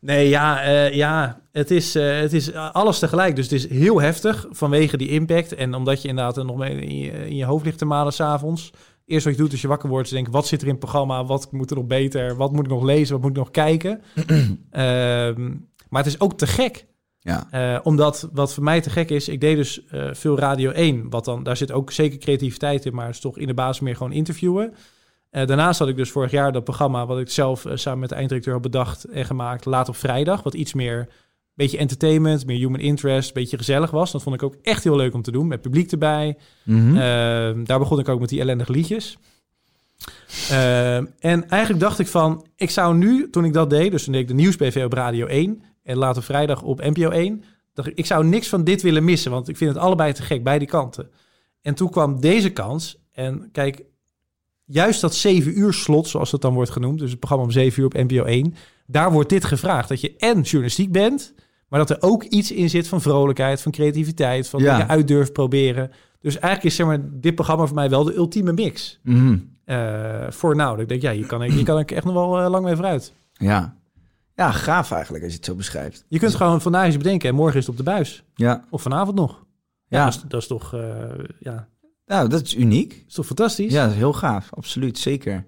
B: Nee, ja, eh, ja het, is, eh, het is alles tegelijk. Dus het is heel heftig vanwege die impact. En omdat je inderdaad er nog mee in je, in je hoofd ligt te malen s'avonds. Eerst wat je doet als je wakker wordt, is denken... wat zit er in het programma? Wat moet er nog beter? Wat moet ik nog lezen? Wat moet ik nog kijken? Ehm, maar het is ook te gek.
A: Ja,
B: Eh, omdat wat voor mij te gek is, ik deed dus eh, veel Radio 1. Wat dan, daar zit ook zeker creativiteit in, maar het is toch in de basis meer gewoon interviewen. Eh, daarnaast had ik dus vorig jaar dat programma wat ik zelf samen met de einddirecteur had bedacht en gemaakt, Laat op Vrijdag. Wat iets meer, beetje entertainment, meer human interest, beetje gezellig was. Dat vond ik ook echt heel leuk om te doen, met publiek erbij.
A: Mhm.
B: Ehm, daar begon ik ook met die ellendige liedjes. Ehm, en eigenlijk dacht ik van, ik zou nu, toen ik dat deed, dus toen deed ik de nieuwsbv op Radio 1 en later vrijdag op NPO 1, dacht ik, ik zou niks van dit willen missen, want ik vind het allebei te gek, beide kanten. En toen kwam deze kans en kijk, juist dat 7 uur slot, zoals dat dan wordt genoemd, dus het programma om 7 uur op NPO 1, daar wordt dit gevraagd, dat je en journalistiek bent, maar dat er ook iets in zit van vrolijkheid, van creativiteit, van
A: Ja.
B: dingen uit durven proberen. Dus eigenlijk is zeg maar, dit programma voor mij wel de ultieme mix.
A: Mhm.
B: eh, voor nou, ik denk, ja, hier kan ik, hier kan ik echt nog wel eh, lang mee vooruit.
A: Ja. Ja, gaaf eigenlijk als je het zo beschrijft.
B: Je kunt gewoon vandaag eens bedenken en morgen is het op de buis.
A: Ja,
B: Of vanavond nog. Ja,
A: Ja.
B: Dat, is, dat is toch, eh, ja,
A: nou, dat is uniek.
B: is toch fantastisch?
A: Ja, dat is heel gaaf. Absoluut, zeker.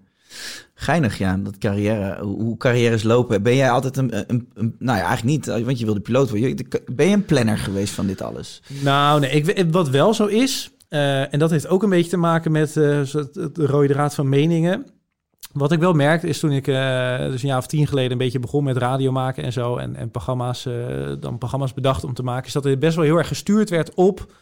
A: Geinig, ja, dat carrière, hoe carrières lopen. Ben jij altijd een, een, een- nou ja, eigenlijk niet, want je wilde piloot worden. Ben je een planner geweest van dit alles?
B: Nou, nee, ik, wat wel zo is, eh, en dat heeft ook een beetje te maken met eh, het- het- de rode draad van meningen. Wat ik wel merkte is toen ik eh, dus een jaar of tien geleden een beetje begon met radio maken en zo. En, en programma's, eh, dan programma's bedacht om te maken. Is dat er best wel heel erg gestuurd werd op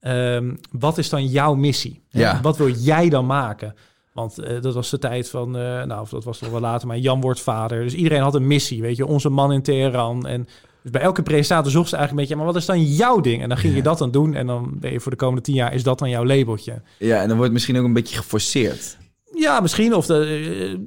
B: ehm, wat is dan jouw missie?
A: Ja.
B: Wat wil jij dan maken? Want eh, dat was de tijd van, nou, of dat was nog wel later, maar Jan wordt vader. Dus iedereen had een missie, weet je, onze man in Teheran. En dus bij elke presentator zocht ze eigenlijk een beetje, maar wat is dan jouw ding? En dan ging je dat dan doen en dan ben je voor de komende tien jaar, is dat dan jouw labeltje?
A: Ja, en dan wordt het misschien ook een beetje geforceerd.
B: Ja, misschien. Of de,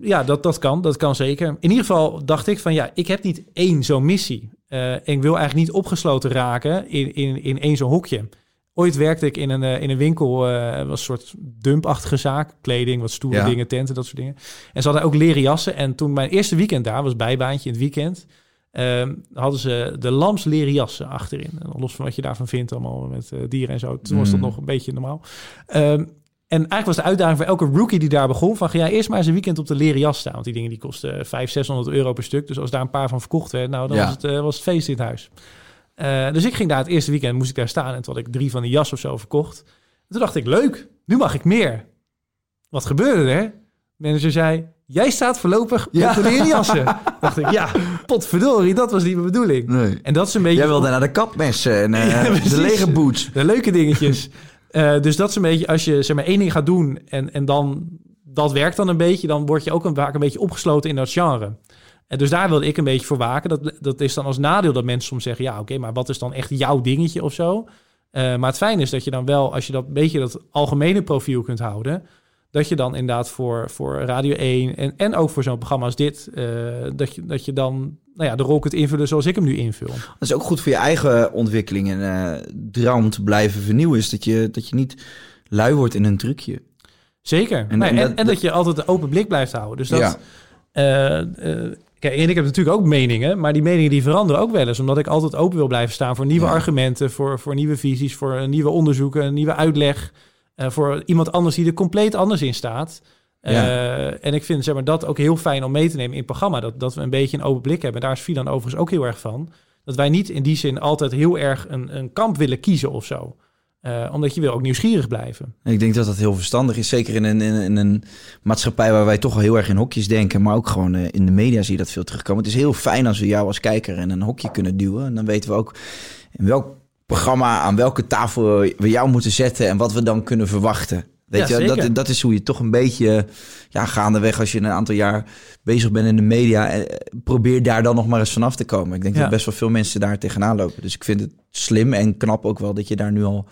B: eh, ja, dat, dat kan. Dat kan zeker. In ieder geval dacht ik van ja, ik heb niet één zo'n missie. Eh, en ik wil eigenlijk niet opgesloten raken in, in, in één zo'n hokje. Ooit werkte ik in een, eh, in een winkel, was een soort dumpachtige zaak. Kleding, wat stoere
A: Ja.
B: dingen, tenten, dat soort dingen. En ze hadden ook leren jassen. En toen mijn eerste weekend daar, was bijbaantje in het weekend... ehm, hadden ze de lams leren jassen achterin. En los van wat je daarvan vindt, allemaal met dieren en zo. Toen was dat
A: Mm.
B: nog een beetje normaal. Ehm, en eigenlijk was de uitdaging voor elke rookie die daar begon... van ga jij eerst maar eens een weekend op de leren jas staan. Want die dingen die kosten 500, 600 euro per stuk. Dus als daar een paar van verkocht werd, nou, dan
A: Ja.
B: was, het, eh, was het feest in het huis. Eh, dus ik ging daar het eerste weekend, moest ik daar staan. En toen had ik drie van die jas of zo verkocht. En toen dacht ik, leuk, nu mag ik meer. Wat gebeurde er? De manager zei, jij staat voorlopig
A: Ja.
B: op de leren jassen. dacht ik, ja, potverdorie, dat was niet mijn bedoeling.
A: Nee.
B: En dat is een beetje...
A: Jij wilde naar de kapmessen en eh,
B: Ja,
A: de lege boots.
B: De leuke dingetjes. Eh, dus dat is een beetje, als je zeg maar één ding gaat doen en, en dan dat werkt dan een beetje, dan word je ook een, vaak een beetje opgesloten in dat genre. En dus daar wilde ik een beetje voor waken. Dat, dat is dan als nadeel dat mensen soms zeggen, ja oké, maar wat is dan echt jouw dingetje of zo? Eh, maar het fijne is dat je dan wel, als je dat beetje dat algemene profiel kunt houden, dat je dan inderdaad voor, voor Radio 1 en, en ook voor zo'n programma als dit, eh, dat, je, dat je dan nou ja, de rol kunt invullen zoals ik hem nu invul.
A: Dat is ook goed voor je eigen ontwikkeling en uh, droom te blijven vernieuwen. Is dat je, dat je niet lui wordt in een trucje.
B: Zeker. En, nee, en, dat, en, dat, je altijd een open blik blijft houden. Dus dat. Ja. Kijk, en ik heb natuurlijk ook meningen, maar die meningen die veranderen ook wel eens. Omdat ik altijd open wil blijven staan voor nieuwe argumenten, voor, voor nieuwe visies, voor nieuwe onderzoeken, nieuwe uitleg. Uh, voor iemand anders die er compleet anders in staat. Uh, en ik vind zeg maar, dat ook heel fijn om mee te nemen in het programma. Dat, dat we een beetje een open blik hebben. Daar is Filan overigens ook heel erg van. Dat wij niet in die zin altijd heel erg een, een kamp willen kiezen of zo. Uh, omdat je wil ook nieuwsgierig blijven.
A: Ik denk dat dat heel verstandig is. Zeker in een, in, in een maatschappij waar wij toch al heel erg in hokjes denken. Maar ook gewoon uh, in de media zie je dat veel terugkomen. Het is heel fijn als we jou als kijker in een hokje kunnen duwen. En dan weten we ook in welk programma, aan welke tafel we jou moeten zetten. En wat we dan kunnen verwachten. Weet ja, je, dat, dat is hoe je toch een beetje ja, gaandeweg als je een aantal jaar bezig bent in de media. Eh, probeer daar dan nog maar eens vanaf te komen. Ik denk ja. dat best wel veel mensen daar tegenaan lopen. Dus ik vind het slim en knap ook wel dat je daar nu al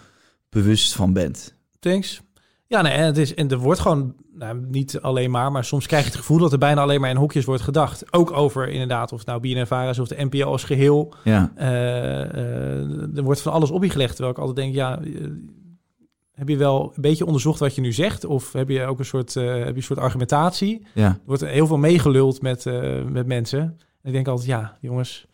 A: bewust van bent.
B: Thanks. Ja, nee, en, het is, en er wordt gewoon, nou, niet alleen maar, maar soms krijg je het gevoel dat er bijna alleen maar in hokjes wordt gedacht. Ook over inderdaad, of het nou BNNVARA is of de NPO als geheel.
A: Ja.
B: Uh, uh, er wordt van alles op je gelegd, terwijl ik altijd denk, ja, uh, heb je wel een beetje onderzocht wat je nu zegt? Of heb je ook een soort, heb je een soort argumentatie?
A: Ja.
B: Er wordt heel veel meegeluld met, met mensen. En ik denk altijd, ja, jongens,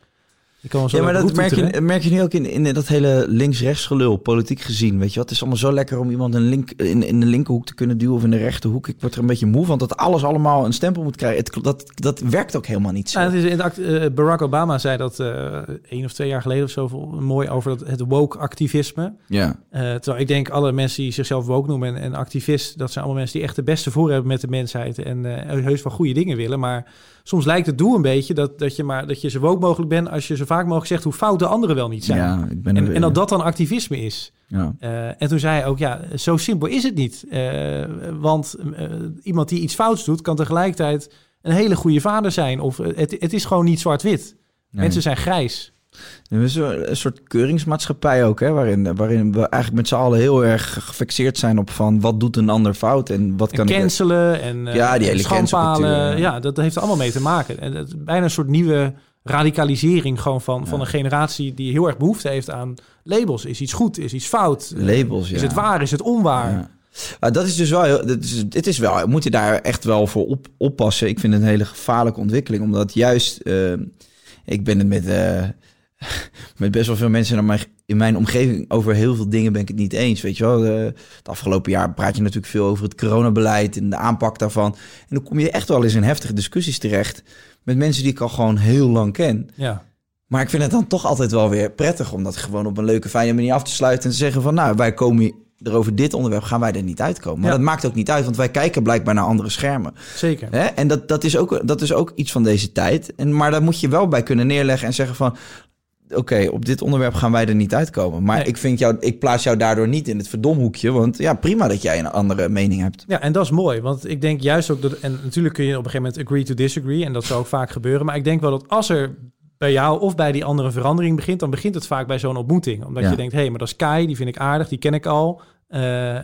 A: ja, maar dat merk je, merk je nu ook in, in dat hele links-rechts gelul, politiek gezien. Weet je wat? Het is allemaal zo lekker om iemand een link, in, in de linkerhoek te kunnen duwen of in de rechterhoek. Ik word er een beetje moe van dat alles allemaal een stempel moet krijgen. Het, dat, dat werkt ook helemaal niet zo.
B: Ja, het is in uh, Barack Obama zei dat uh, één of twee jaar geleden of zo mooi over dat, het woke-activisme.
A: Ja.
B: Uh, terwijl ik denk alle mensen die zichzelf woke noemen en, en activist, dat zijn allemaal mensen die echt de beste voor hebben met de mensheid en heus wel goede dingen willen. Maar soms lijkt het doel een beetje dat, dat je maar dat je zo woke mogelijk bent als je zo vaak mogelijk zegt hoe fout de anderen wel niet zijn.
A: Ja, ik ben
B: en, en dat dat dan activisme is.
A: Ja.
B: Uh, en toen zei hij ook, ja, zo simpel is het niet. Uh, want uh, iemand die iets fouts doet, kan tegelijkertijd een hele goede vader zijn. Of het, het is gewoon niet zwart-wit. Nee. Mensen zijn grijs.
A: Een soort keuringsmaatschappij ook, hè, waarin, waarin we eigenlijk met z'n allen heel erg gefixeerd zijn op van wat doet een ander fout en wat kan
B: en cancelen en
A: ja, die hele
B: schandpalen. Ja, dat heeft er allemaal mee te maken. En het is bijna een soort nieuwe radicalisering gewoon van, ja. van een generatie die heel erg behoefte heeft aan labels. Is iets goed, is iets fout?
A: Labels, ja.
B: Is het waar, is het onwaar? Ja.
A: Dat is dus wel, heel, dat is, dit is wel, moet je daar echt wel voor op, oppassen. Ik vind het een hele gevaarlijke ontwikkeling, omdat juist, uh, ik ben het met, uh, met best wel veel mensen in mijn, in mijn omgeving over heel veel dingen ben ik het niet eens. Weet je wel, de, het afgelopen jaar praat je natuurlijk veel over het coronabeleid en de aanpak daarvan. En dan kom je echt wel eens in heftige discussies terecht met mensen die ik al gewoon heel lang ken.
B: Ja.
A: Maar ik vind het dan toch altijd wel weer prettig om dat gewoon op een leuke, fijne manier af te sluiten en te zeggen van, nou, wij komen er over dit onderwerp, gaan wij er niet uitkomen. Maar ja. dat maakt ook niet uit, want wij kijken blijkbaar naar andere schermen.
B: Zeker.
A: Hè? En dat, dat, is ook, dat is ook iets van deze tijd. En, maar daar moet je wel bij kunnen neerleggen en zeggen van, oké, okay, op dit onderwerp gaan wij er niet uitkomen. Maar nee. ik vind jou, ik plaats jou daardoor niet in het verdomhoekje. Want ja, prima dat jij een andere mening hebt.
B: Ja, en dat is mooi. Want ik denk juist ook dat. En natuurlijk kun je op een gegeven moment agree to disagree. En dat zou ook vaak gebeuren. Maar ik denk wel dat als er bij jou of bij die andere verandering begint, dan begint het vaak bij zo'n ontmoeting. Omdat ja. je denkt, hé, hey, maar dat is Kai, die vind ik aardig, die ken ik al. Uh,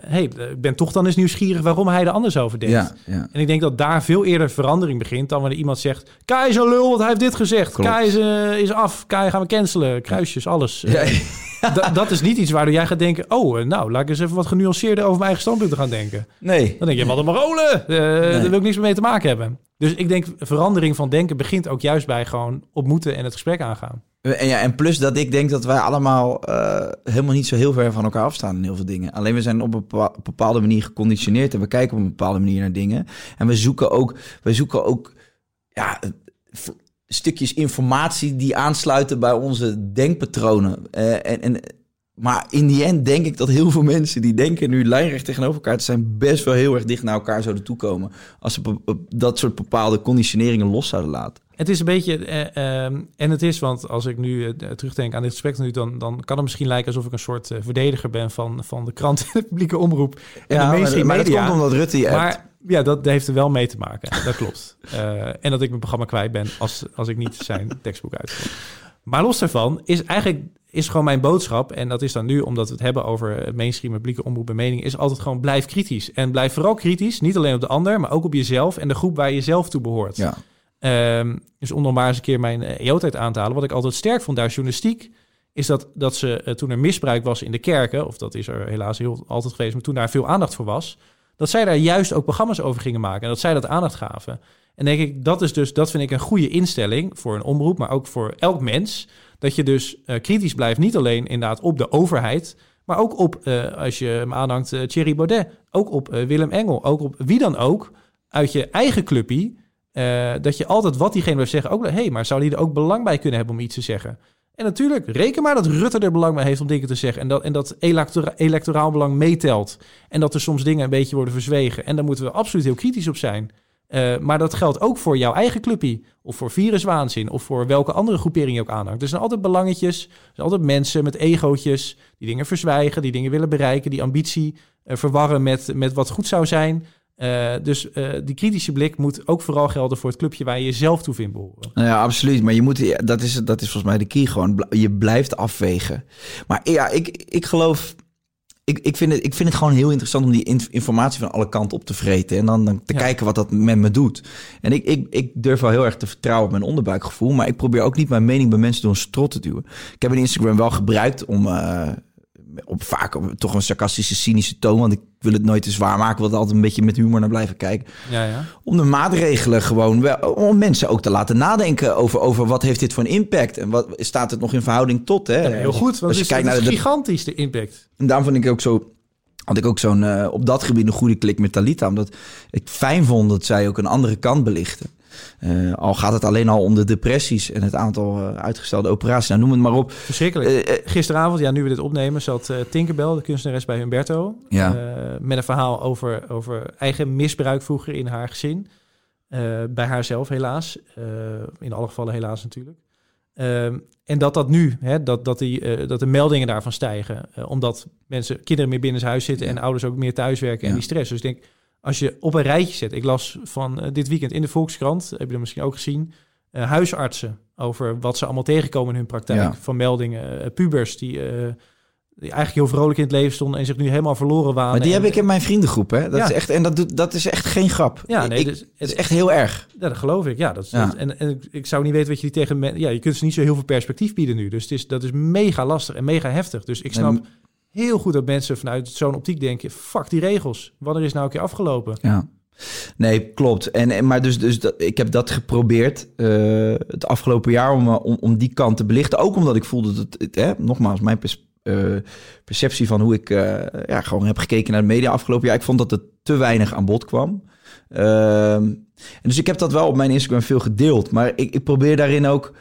B: hey, ik ben toch dan eens nieuwsgierig waarom hij er anders over denkt.
A: Ja, ja.
B: En ik denk dat daar veel eerder verandering begint dan wanneer iemand zegt... Kai is een lul, want hij heeft dit gezegd. Klopt. Kai is, uh, is af. Kai gaan we cancelen. Kruisjes, alles.
A: Ja.
B: Uh, dat is niet iets waardoor jij gaat denken... oh, nou, laat ik eens even wat genuanceerder over mijn eigen standpunten gaan denken.
A: Nee.
B: Dan denk je, wat een marolen. Nee. Daar wil ik niks mee te maken hebben. Dus ik denk, verandering van denken begint ook juist bij gewoon ontmoeten en het gesprek aangaan.
A: En, ja, en plus dat ik denk dat wij allemaal uh, helemaal niet zo heel ver van elkaar afstaan in heel veel dingen. Alleen we zijn op een bepaalde manier geconditioneerd en we kijken op een bepaalde manier naar dingen. En we zoeken ook, we zoeken ook ja, stukjes informatie die aansluiten bij onze denkpatronen. Uh, en, en, maar in die end denk ik dat heel veel mensen die denken nu lijnrecht tegenover elkaar te zijn, best wel heel erg dicht naar elkaar zouden toekomen. Als ze dat soort bepaalde conditioneringen los zouden laten.
B: Het is een beetje, uh, uh, en het is, want als ik nu uh, terugdenk aan dit gesprek nu, dan, dan kan het misschien lijken alsof ik een soort uh, verdediger ben van, van de krant en de publieke omroep. En
A: ja,
B: de
A: mainstream maar, media. Maar dat komt omdat Rutte je
B: Maar ja, dat heeft er wel mee te maken. Dat klopt. En dat ik mijn programma kwijt ben als, als ik niet zijn tekstboek uitvoer. Maar los daarvan is eigenlijk is gewoon mijn boodschap. En dat is dan nu, omdat we het hebben over het mainstream publieke omroep en mening, is altijd gewoon blijf kritisch. En blijf vooral kritisch, niet alleen op de ander, maar ook op jezelf en de groep waar je zelf toe behoort.
A: Ja.
B: Ehm, dus om nog maar eens een keer mijn EO-tijd aan te halen. Wat ik altijd sterk vond daar journalistiek, is dat, dat ze eh, toen er misbruik was in de kerken, of dat is er helaas heel altijd geweest, maar toen daar veel aandacht voor was, dat zij daar juist ook programma's over gingen maken en dat zij dat aandacht gaven. En denk ik, dat is dus, dat vind ik een goede instelling voor een omroep, maar ook voor elk mens. Dat je dus eh, kritisch blijft, niet alleen inderdaad op de overheid, maar ook op, eh, als je hem aanhangt, uh, Thierry Baudet, ook op Willem Engel, ook op wie dan ook, uit je eigen clubpie, dat je altijd wat diegene wil zeggen, ook, hé, hey, maar zou die er ook belang bij kunnen hebben om iets te zeggen? En natuurlijk, reken maar dat Rutte er belang bij heeft om dingen te zeggen. En dat, en dat electora electoraal belang meetelt. En dat er soms dingen een beetje worden verzwegen. En daar moeten we absoluut heel kritisch op zijn. Uh, maar dat geldt ook voor jouw eigen clubpie. Of voor viruswaanzin. Of voor welke andere groepering je ook aanhangt. Er zijn altijd belangetjes. Er zijn altijd mensen met egootjes. Die dingen verzwijgen. Die dingen willen bereiken. Die ambitie uh, verwarren met, met wat goed zou zijn. Uh, dus die kritische blik moet ook vooral gelden voor het clubje waar je jezelf toe vindt behoren.
A: Nou ja, absoluut. Maar je moet, dat, is, dat is volgens mij de key gewoon. Je blijft afwegen. Maar ja, ik, ik geloof ik, ik, vind het, ik vind het gewoon heel interessant om die informatie van alle kanten op te vreten. En dan, dan te kijken wat dat met me doet. En ik, ik, ik durf wel heel erg te vertrouwen op mijn onderbuikgevoel. Maar ik probeer ook niet mijn mening bij mensen door een strot te duwen. Ik heb een Instagram wel gebruikt om. Uh, op vaak op, toch een sarcastische, cynische toon. Want ik wil het nooit te zwaar maken. wil altijd een beetje met humor naar blijven kijken.
B: Ja, ja.
A: Om de maatregelen gewoon wel, om mensen ook te laten nadenken over, over wat heeft dit voor een impact. En wat staat het nog in verhouding tot. Hè?
B: Ja, heel goed, want Als je kijkt naar de gigantisch de impact.
A: En daarom vond ik ook zo had ik ook zo'n uh, op dat gebied een goede klik met Talita. Omdat ik fijn vond dat zij ook een andere kant belichten. Uh, al gaat het alleen al om de depressies en het aantal uh, uitgestelde operaties. Nou, noem het maar op.
B: Verschrikkelijk. Gisteravond, ja, nu we dit opnemen, zat Tinkerbell, de kunstenares bij Humberto.
A: Ja.
B: met een verhaal over, over eigen misbruik vroeger in haar gezin. bij haarzelf helaas. in alle gevallen helaas natuurlijk. En dat dat nu, hè, dat, dat, die, uh, dat de meldingen daarvan stijgen. Uh, omdat mensen, kinderen meer binnen huis zitten en ouders ook meer thuiswerken en die stress. Dus ik denk, als je op een rijtje zet. Ik las van uh, dit weekend in de Volkskrant, heb je dat misschien ook gezien, huisartsen over wat ze allemaal tegenkomen in hun praktijk. Van meldingen, pubers die die eigenlijk heel vrolijk in het leven stonden en zich nu helemaal verloren waren.
A: Maar die heb ik in mijn vriendengroep, hè? Dat is echt, en dat, doet, dat is echt geen grap. Ja, nee, ik, dus, het is echt heel erg.
B: Ja, dat geloof ik. Ja, dat, is, en, en ik zou niet weten wat je die tegen... Ja, je kunt ze niet zo heel veel perspectief bieden nu. Dus het is, dat is mega lastig en mega heftig. Dus ik snap heel goed dat mensen vanuit zo'n optiek denken... fuck die regels. Wanneer is nou een keer afgelopen?
A: Ja. Nee, klopt. En, maar dus, dus dat, ik heb dat geprobeerd uh, het afgelopen jaar om, om, om die kant te belichten. Ook omdat ik voelde dat het, hè, nogmaals, mijn perspectief uh, perceptie van hoe ik uh, ja, gewoon heb gekeken naar de media afgelopen jaar. Ik vond dat het te weinig aan bod kwam. Uh, en dus ik heb dat wel op mijn Instagram veel gedeeld. Maar ik, ik probeer daarin ook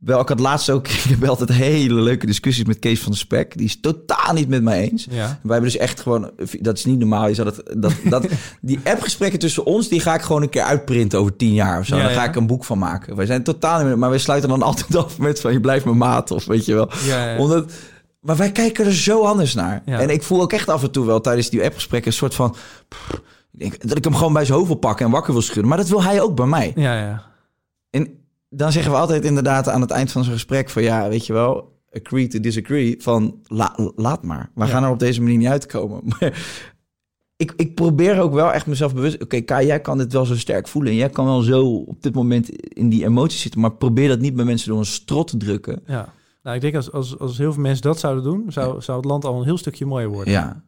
A: wel, ik had laatst ook, ik heb altijd hele leuke discussies met Kees van de Spek. Die is totaal niet met mij eens.
B: Ja.
A: Wij hebben dus echt gewoon, dat is niet normaal. Je dat, dat, dat, die appgesprekken tussen ons, die ga ik gewoon een keer uitprinten over tien jaar of zo. Ja, dan ga ik een boek van maken. Wij zijn totaal niet maar wij sluiten dan altijd af met van je blijft mijn maat of weet je wel.
B: Ja,
A: Omdat maar wij kijken er zo anders naar. En ik voel ook echt af en toe wel tijdens die appgesprekken een soort van... Pff, dat ik hem gewoon bij zijn hoofd wil pakken en wakker wil schudden. Maar dat wil hij ook bij mij.
B: Ja, ja.
A: Dan zeggen we altijd inderdaad aan het eind van zo'n gesprek van... ja, weet je wel, agree to disagree. Van laat maar. We gaan er op deze manier niet uitkomen. Maar ik, ik probeer ook wel echt mezelf bewust... Oké, okay, Kai, jij kan dit wel zo sterk voelen. En jij kan wel zo op dit moment in die emoties zitten. Maar probeer dat niet bij mensen door een strot te drukken.
B: Ja. Nou, ik denk als, als, als heel veel mensen dat zouden doen, zou, zou het land al een heel stukje mooier worden.
A: Ja.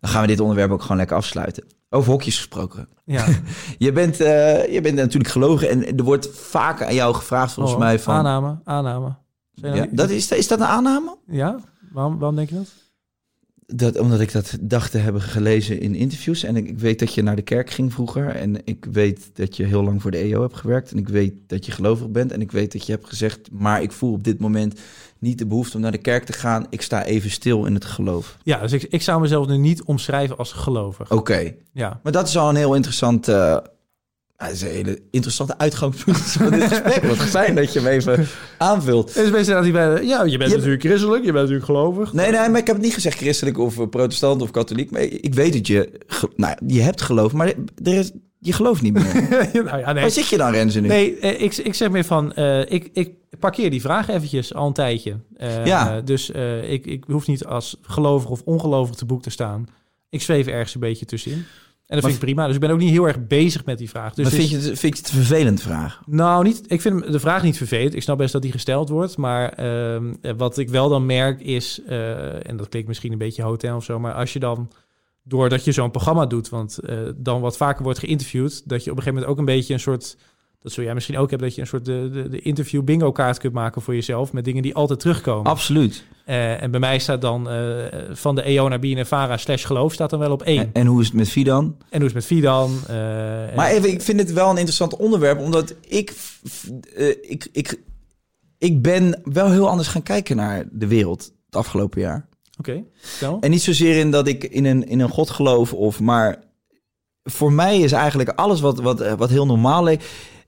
A: Dan gaan we dit onderwerp ook gewoon lekker afsluiten. Over hokjes gesproken.
B: Ja.
A: je, bent, uh, je bent natuurlijk gelogen en er wordt vaak aan jou gevraagd volgens
B: oh,
A: mij van...
B: Aanname, aanname.
A: Ja, dat is, is dat een aanname?
B: Ja, waarom, waarom denk je dat?
A: Dat, omdat ik dat dacht te hebben gelezen in interviews. En ik, ik, weet dat je naar de kerk ging vroeger. En ik weet dat je heel lang voor de EO hebt gewerkt. En ik weet dat je gelovig bent. En ik weet dat je hebt gezegd, maar ik voel op dit moment niet de behoefte om naar de kerk te gaan. Ik sta even stil in het geloof.
B: Ja, dus ik, ik zou mezelf nu niet omschrijven als gelovig.
A: Oké.
B: Ja.
A: Maar dat is al een heel interessant... Uh, dat is een hele interessante uitgangspunt van dit gesprek. Wat fijn dat je hem even aanvult.
B: Dus mensen die bij, ja, je bent natuurlijk christelijk, je bent natuurlijk gelovig.
A: Nee, nee, maar ik heb het niet gezegd christelijk of protestant of katholiek. Maar ik weet dat je, nou, je hebt geloof, maar er is, je gelooft niet meer. nou ja, nee. Waar zit je dan, Renze, nu?
B: Nee, ik, ik zeg meer van, uh, ik, ik parkeer die vraag eventjes al een tijdje. Eh,
A: Ja.
B: Dus eh, ik, ik hoef niet als gelovig of ongelovig te boek te staan. Ik zweef ergens een beetje tussenin. En dat vind ik prima. Dus ik ben ook niet heel erg bezig met die vraag. Dus
A: maar vind je, het, vind je het een vervelend vraag?
B: Nou, niet, ik vind de vraag niet vervelend. Ik snap best dat die gesteld wordt. Maar ehm, eh, wat ik wel dan merk is... eh, en dat klinkt misschien een beetje hotel of zo... maar als je dan, doordat je zo'n programma doet... want dan wat vaker wordt geïnterviewd... dat je op een gegeven moment ook een beetje een soort... dat zul jij misschien ook hebben... dat je een soort de, de, de interview bingo kaart kunt maken voor jezelf... met dingen die altijd terugkomen.
A: Absoluut.
B: Eh, en bij mij staat dan eh, van de EO naar BNNVARA slash geloof... staat dan wel op één.
A: En, en hoe is het met Fidan?
B: En hoe is het met Fidan? eh,
A: Maar
B: en-
A: even, ik vind het wel een interessant onderwerp, omdat ik, ik, ik, ik ben wel heel anders gaan kijken naar de wereld het afgelopen jaar.
B: Oké.
A: En niet zozeer in dat ik in een, in een god geloof, of, maar voor mij is eigenlijk alles wat, wat, wat heel normaal leek,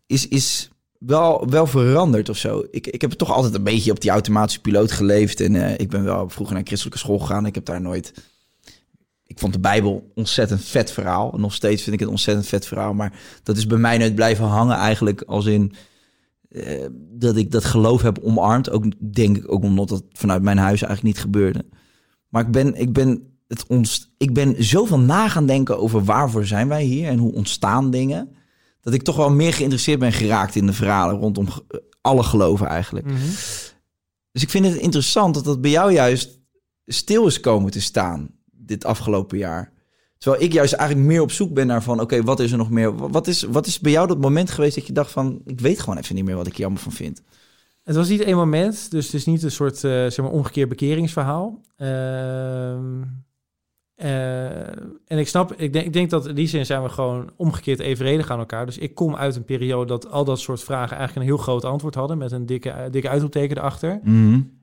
A: is, is wel, wel veranderd of zo. Ik, ik heb toch altijd een beetje op die automatische piloot geleefd. En eh, ik ben wel vroeger naar christelijke school gegaan. Ik heb daar nooit... Ik vond de Bijbel ontzettend vet verhaal. Nog steeds vind ik het ontzettend vet verhaal. Maar dat is bij mij nooit blijven hangen eigenlijk als in... eh, dat ik dat geloof heb omarmd. Ook denk ik ook omdat dat vanuit mijn huis eigenlijk niet gebeurde. Maar ik ben, ik ben, het ontst ik ben zoveel na gaan denken over waarvoor zijn wij hier en hoe ontstaan dingen. Dat ik toch wel meer geïnteresseerd ben geraakt in de verhalen rondom alle geloven eigenlijk.
B: Mhm.
A: Dus ik vind het interessant dat dat bij jou juist stil is komen te staan dit afgelopen jaar. Terwijl ik juist eigenlijk meer op zoek ben naar van... oké, wat is er nog meer? Wat is, wat is bij jou dat moment geweest dat je dacht van... ik weet gewoon even niet meer wat ik hier allemaal van vind.
B: Het was niet één moment, dus het is niet een soort eh, zeg maar omgekeerd bekeringsverhaal. Ehm, eh, en ik snap, ik denk, ik denk dat in die zin zijn we gewoon omgekeerd evenredig aan elkaar. Dus ik kom uit een periode dat al dat soort vragen eigenlijk een heel groot antwoord hadden met een dikke, eh, dikke uitroepteken erachter.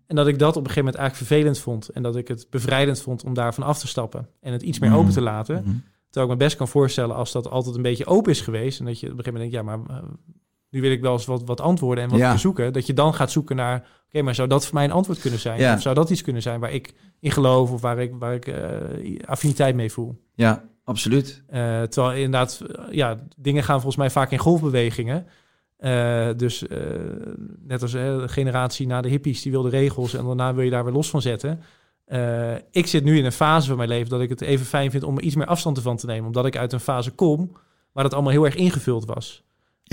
B: En dat ik dat op een gegeven moment eigenlijk vervelend vond en dat ik het bevrijdend vond om daarvan af te stappen en het iets meer
A: Mhm.
B: open te laten.
A: Mhm.
B: Terwijl ik me best kan voorstellen als dat altijd een beetje open is geweest. En dat je op een gegeven moment denkt, ja, maar eh, nu wil ik wel eens wat, wat antwoorden en wat
A: Ja.
B: zoeken. Dat je dan gaat zoeken naar, oké, maar zou dat voor mij een antwoord kunnen zijn?
A: Ja.
B: Of zou dat iets kunnen zijn waar ik in geloof of waar ik, waar ik eh, affiniteit mee voel?
A: Ja, absoluut.
B: Eh, terwijl inderdaad, eh, ja, dingen gaan volgens mij vaak in golfbewegingen. Dus net als de generatie na de hippies, die wilde regels en daarna wil je daar weer los van zetten. Ik zit nu in een fase van mijn leven dat ik het even fijn vind om er iets meer afstand ervan te nemen. Omdat ik uit een fase kom waar het allemaal heel erg ingevuld was.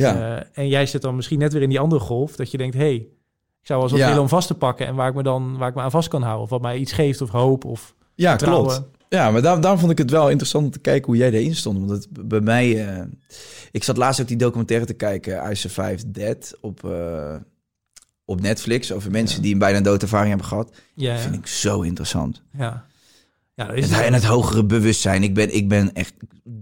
A: Ja.
B: Eh, en jij zit dan misschien net weer in die andere golf, dat je denkt, hey, ik zou wel eens wat
A: Ja.
B: willen om vast te pakken en waar ik me dan waar ik me aan vast kan houden. Of wat mij iets geeft of hoop of
A: Ja,
B: vertrouwen.
A: klopt. Ja, maar daar, daarom vond ik het wel interessant om te kijken hoe jij erin stond. Want het, bij mij... eh, ik zat laatst ook die documentaire te kijken, I Survived Dead, op, eh, op Netflix. Over mensen die een bijna doodervaring hebben gehad.
B: Ja,
A: Dat vind ik zo interessant.
B: ja. Ja, dat is
A: Het,
B: het.
A: en het hogere bewustzijn. Ik ben, ik ben echt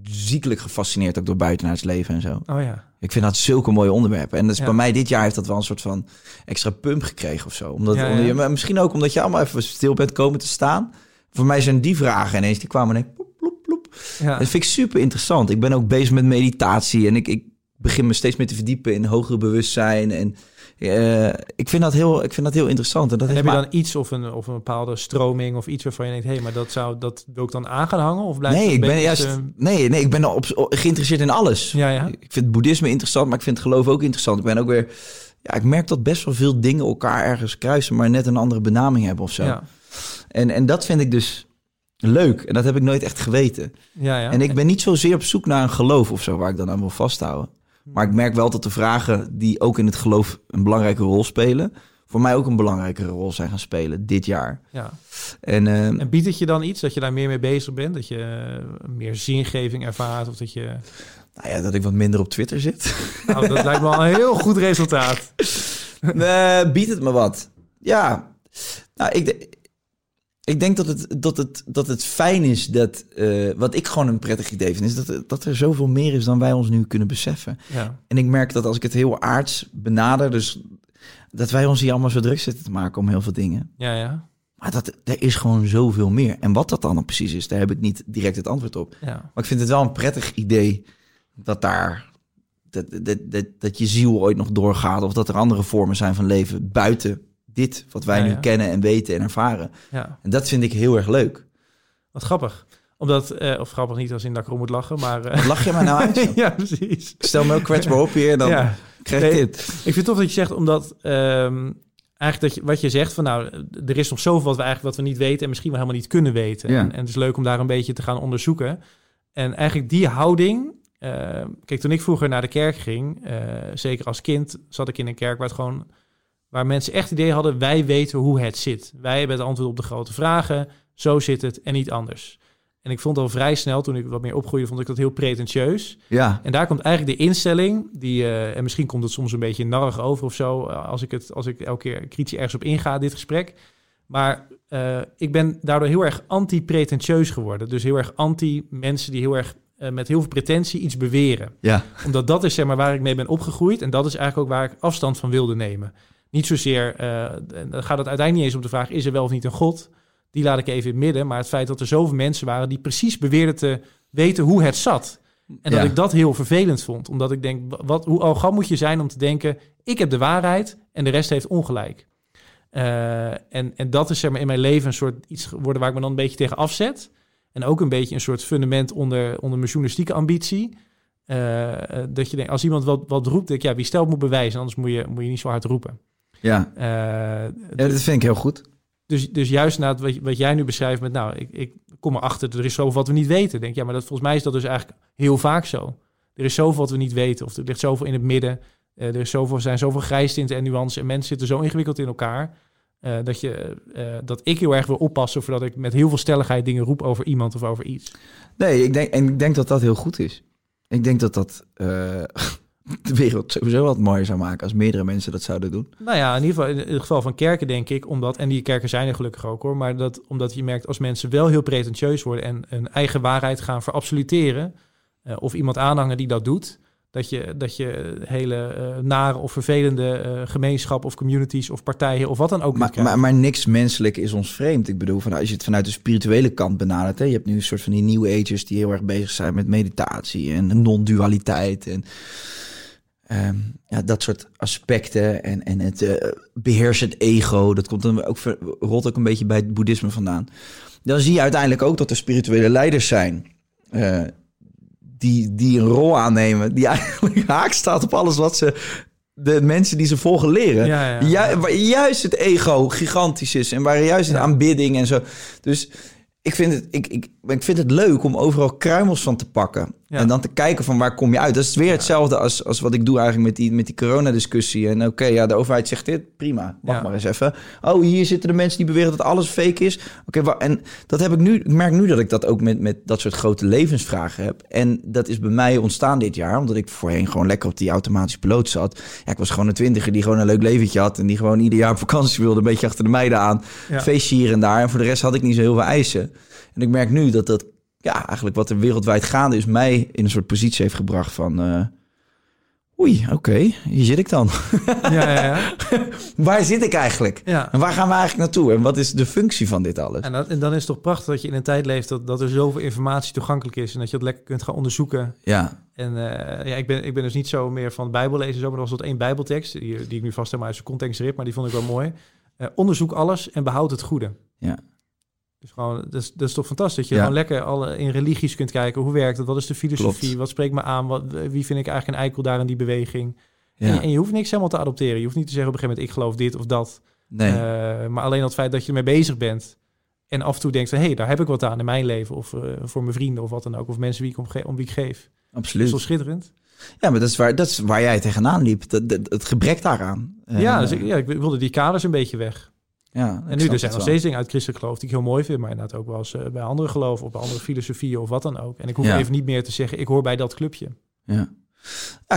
A: ziekelijk gefascineerd ook door buitenaards leven en zo.
B: Oh ja.
A: Ik vind dat zulke mooie onderwerpen. En dus
B: Ja.
A: bij mij dit jaar heeft dat wel een soort van extra pump gekregen of zo. Omdat,
B: Ja,
A: maar misschien ook omdat je allemaal even stil bent komen te staan. Voor mij zijn die vragen ineens, die kwamen ineens ploep, ploep, ploep.
B: ja.
A: Dat vind ik super interessant. Ik ben ook bezig met meditatie en ik, ik begin me steeds meer te verdiepen in hogere bewustzijn. En eh, ik, vind dat heel, ik vind dat heel interessant. En dat
B: En heb je dan iets of een, of een bepaalde stroming of iets waarvan je denkt, hé, hey, maar dat zou dat wil ik dan aan gaan hangen? Of blijft
A: Nee, ik ben juist. Nee, nee, ik ben op, op- geïnteresseerd in alles.
B: Ja, ja.
A: Ik vind boeddhisme interessant, maar ik vind het geloof ook interessant. Ik ben ook weer. Ja, ik merk dat best wel veel dingen elkaar ergens kruisen, maar net een andere benaming hebben of zo.
B: Ja,
A: En, en dat vind ik dus leuk. En dat heb ik nooit echt geweten.
B: ja, ja.
A: En ik ben niet zozeer op zoek naar een geloof of zo, waar ik dan aan wil vasthouden. Maar ik merk wel dat de vragen die ook in het geloof een belangrijke rol spelen, voor mij ook een belangrijkere rol zijn gaan spelen dit jaar.
B: ja.
A: En, eh,
B: En biedt het je dan iets dat je daar meer mee bezig bent? Dat je eh, meer zingeving ervaart? Of dat je.
A: nou ja, dat ik wat minder op Twitter zit.
B: Nou, dat lijkt me al een heel goed resultaat.
A: Nee, biedt het me wat. Ja. Nou, ik, ik denk dat het, dat, het, dat het fijn is dat... eh, wat ik gewoon een prettig idee vind... is dat, dat er zoveel meer is dan wij ons nu kunnen beseffen.
B: Ja,
A: En ik merk dat als ik het heel aards benader... dus dat wij ons hier allemaal zo druk zitten te maken om heel veel dingen.
B: ja, ja.
A: Maar dat, er is gewoon zoveel meer. En wat dat dan precies is, daar heb ik niet direct het antwoord op.
B: ja.
A: Maar ik vind het wel een prettig idee dat daar dat, dat, dat, dat je ziel ooit nog doorgaat of dat er andere vormen zijn van leven buiten dit wat wij
B: Ja,
A: nu
B: ja.
A: kennen en weten en ervaren.
B: ja.
A: En dat vind ik heel erg leuk.
B: Wat grappig. Omdat, eh, of grappig niet als in dat ik erom moet lachen, maar... eh,
A: lach je maar nou uit?
B: ja, precies.
A: Ik stel me ook kwetsbaar op hier, dan
B: ja.
A: krijg ik
B: Nee,
A: dit.
B: Ik vind het tof dat je zegt, omdat ehm, eigenlijk dat je, wat je zegt van nou, er is nog zoveel wat we eigenlijk wat we niet weten en misschien wel helemaal niet kunnen weten.
A: Ja.
B: En, en het is leuk om daar een beetje te gaan onderzoeken. En eigenlijk die houding. eh, kijk, toen ik vroeger naar de kerk ging, eh, zeker als kind, zat ik in een kerk waar het gewoon waar mensen echt het idee hadden, wij weten hoe het zit. Wij hebben het antwoord op de grote vragen. Zo zit het en niet anders. En ik vond al vrij snel, toen ik wat meer opgroeide, vond ik dat heel pretentieus.
A: Ja,
B: En daar komt eigenlijk de instelling, die, eh, en misschien komt het soms een beetje narrig over of zo, eh, als ik, het, als ik elke keer kritisch ergens op inga, dit gesprek. Maar eh, ik ben daardoor heel erg anti-pretentieus geworden. Dus heel erg anti-mensen die heel erg met heel veel pretentie iets beweren.
A: ja,
B: Omdat dat is zeg maar waar ik mee ben opgegroeid en dat is eigenlijk ook waar ik afstand van wilde nemen. Niet zozeer, eh, dan gaat het uiteindelijk niet eens om de vraag, is er wel of niet een God? Die laat ik even in het midden. Maar het feit dat er zoveel mensen waren die precies beweerden te weten hoe het zat. En dat
A: Ja.
B: ik dat heel vervelend vond. Omdat ik denk, wat, hoe arrogant moet je zijn om te denken... ik heb de waarheid en de rest heeft ongelijk. Eh, en, en dat is zeg maar in mijn leven een soort iets geworden... waar ik me dan een beetje tegen afzet. En ook een beetje een soort fundament onder, onder mijn journalistieke ambitie. Eh, dat je denkt, als iemand wat, wat roept... denk ik, ja, wie stelt moet bewijzen, anders moet je, moet je niet zo hard roepen.
A: Ja.
B: Eh,
A: ja. Dat vind ik heel goed.
B: dus, dus juist na het, wat, wat jij nu beschrijft met, nou, ik, ik kom erachter, er is zoveel wat we niet weten. Denk, ja, maar dat, volgens mij is dat dus eigenlijk heel vaak zo. Er is zoveel wat we niet weten, of er ligt zoveel in het midden. Eh, er is zoveel, zijn zoveel grijstinten en nuances en mensen zitten zo ingewikkeld in elkaar. eh, dat, je, dat ik heel erg wil oppassen voordat ik met heel veel stelligheid dingen roep over iemand of over iets.
A: Nee, ik denk, en ik denk dat dat heel goed is. Ik denk dat dat de wereld sowieso wat mooier zou maken als meerdere mensen dat zouden doen.
B: Nou ja, in ieder geval in het geval van kerken denk ik, omdat, en die kerken zijn er gelukkig ook hoor, maar dat, omdat je merkt als mensen wel heel pretentieus worden en een eigen waarheid gaan verabsoluteren, eh, of iemand aanhangen die dat doet, dat je, dat je hele eh, nare of vervelende eh gemeenschap of communities of partijen of wat dan ook
A: Maar, maar, maar niks menselijk is ons vreemd. Ik bedoel, van, als je het vanuit de spirituele kant benadert. Hè, je hebt nu een soort van die New Agers die heel erg bezig zijn met meditatie en non-dualiteit. En ehm, ja, dat soort aspecten. En, en het eh beheersend ego. Dat komt dan ook, rolt ook een beetje bij het boeddhisme vandaan. Dan zie je uiteindelijk ook dat er spirituele leiders zijn. eh, die, die een rol aannemen. Die eigenlijk haak staat op alles wat ze. De mensen die ze volgen leren.
B: Ja, ja.
A: Ju- waar juist het ego gigantisch is en waar juist de aanbidding en zo. Dus ik vind, het, ik, ik, ik vind het leuk om overal kruimels van te pakken.
B: Ja.
A: En dan te kijken van waar kom je uit. Dat is weer hetzelfde als, als wat ik doe eigenlijk met die, met die coronadiscussie. En oké, ja, de overheid zegt dit, prima. Wacht
B: Ja.
A: maar eens even. Oh, hier zitten de mensen die beweren dat alles fake is. Oké, en dat heb ik nu. Ik merk nu dat ik dat ook met, met dat soort grote levensvragen heb. En dat is bij mij ontstaan dit jaar, omdat ik voorheen gewoon lekker op die automatische piloot zat. Ja, ik was gewoon een twintiger die gewoon een leuk leventje had. En die gewoon ieder jaar op vakantie wilde, een beetje achter de meiden aan. Feestje hier en daar. En voor de rest had ik niet zo heel veel eisen. En ik merk nu dat dat, ja, eigenlijk wat er wereldwijd gaande is, mij in een soort positie heeft gebracht van. eh, Oei, oké, hier zit ik dan.
B: Ja, ja, ja.
A: Waar zit ik eigenlijk?
B: ja.
A: En waar gaan we eigenlijk naartoe? En wat is de functie van dit alles?
B: En, dat, en dan is het toch prachtig dat je in een tijd leeft dat, dat er zoveel informatie toegankelijk is en dat je dat lekker kunt gaan onderzoeken.
A: Ja,
B: En eh, ja, ik ben, ik ben dus niet zo meer van Bijbel lezen, zo, maar er was tot één Bijbeltekst, die, die ik nu vast helemaal uit zijn context rip, maar die vond ik wel mooi. Eh, onderzoek alles en behoud het goede.
A: Ja.
B: Dus gewoon, dat is, dat is toch fantastisch. Dat je
A: Ja.
B: gewoon lekker alle, in religies kunt kijken. Hoe werkt het? Wat is de filosofie?
A: Klopt.
B: Wat spreekt me aan? Wat, wie vind ik eigenlijk een eikel daar in die beweging? En, je- en je hoeft niks helemaal te adopteren. Je hoeft niet te zeggen op een gegeven moment, ik geloof dit of dat.
A: nee.
B: Eh, maar alleen al het feit dat je ermee bezig bent. En af en toe denkt van, hé, hey, daar heb ik wat aan in mijn leven. Of eh, voor mijn vrienden of wat dan ook. Of mensen wie ik om, om wie ik geef. Dat is
A: absoluut.
B: wel schitterend.
A: Ja, maar dat is waar, dat is waar jij tegenaan liep. Dat, dat, het gebrek daaraan. Eh,
B: ja, dus ik, ja, ik wilde die kaders een beetje weg.
A: Ja,
B: En nu, er zijn nog steeds dingen uit christelijk geloof die ik heel mooi vind. Maar inderdaad ook wel eens eh, bij andere geloven of bij andere filosofieën of wat dan ook. En ik hoef
A: Ja.
B: even niet meer te zeggen, ik hoor bij dat clubje.
A: Ja.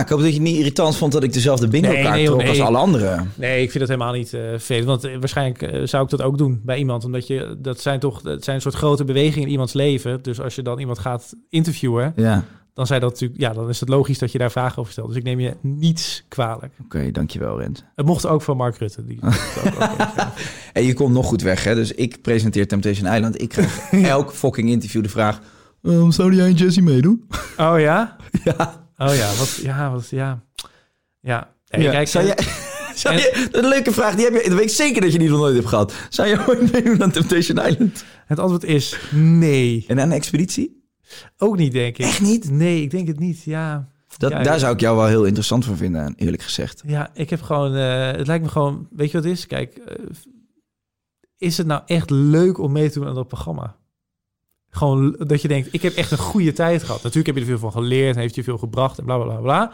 A: Ik hoop dat je het niet irritant vond dat ik dezelfde bingo
B: Nee,
A: kaart
B: nee,
A: trok
B: nee.
A: als alle anderen.
B: Nee, ik vind het helemaal niet vervelend. Want eh, waarschijnlijk zou ik dat ook doen bij iemand. Omdat je, dat zijn toch dat zijn een soort grote bewegingen in iemands leven. Dus als je dan iemand gaat interviewen,
A: Ja,
B: dan, zijn dat natuurlijk, ja, dan is het logisch dat je daar vragen over stelt. Dus ik neem je niets kwalijk.
A: oké, dankjewel Rens.
B: Het mocht ook van Mark Rutte. Die,
A: En je komt nog goed weg, hè? Dus ik presenteer Temptation Island. Ik krijg elk fucking interview de vraag... "Eh, zou jij en Jesse meedoen?
B: oh ja?
A: ja.
B: Oh ja, wat, ja, wat, ja. Ja. Nee,
A: Ja,
B: kijk,
A: zou
B: eh,
A: jij- Zou je, een leuke vraag. Die heb je, dat weet ik zeker dat je die nog nooit hebt gehad. Zou je ooit meedoen aan Temptation Island?
B: Het antwoord is nee.
A: En aan een expeditie?
B: Ook niet, denk ik.
A: Echt niet?
B: Nee, ik denk het niet. Ja,
A: Dat,
B: Ja,
A: daar zou ik jou wel heel interessant van vinden, eerlijk gezegd.
B: ja ik heb gewoon... eh, het lijkt me gewoon... Weet je wat het is? Kijk, eh, is het nou echt leuk om mee te doen aan dat programma? Gewoon dat je denkt, ik heb echt een goede tijd gehad. Natuurlijk heb je er veel van geleerd, heeft je veel gebracht en bla bla bla bla.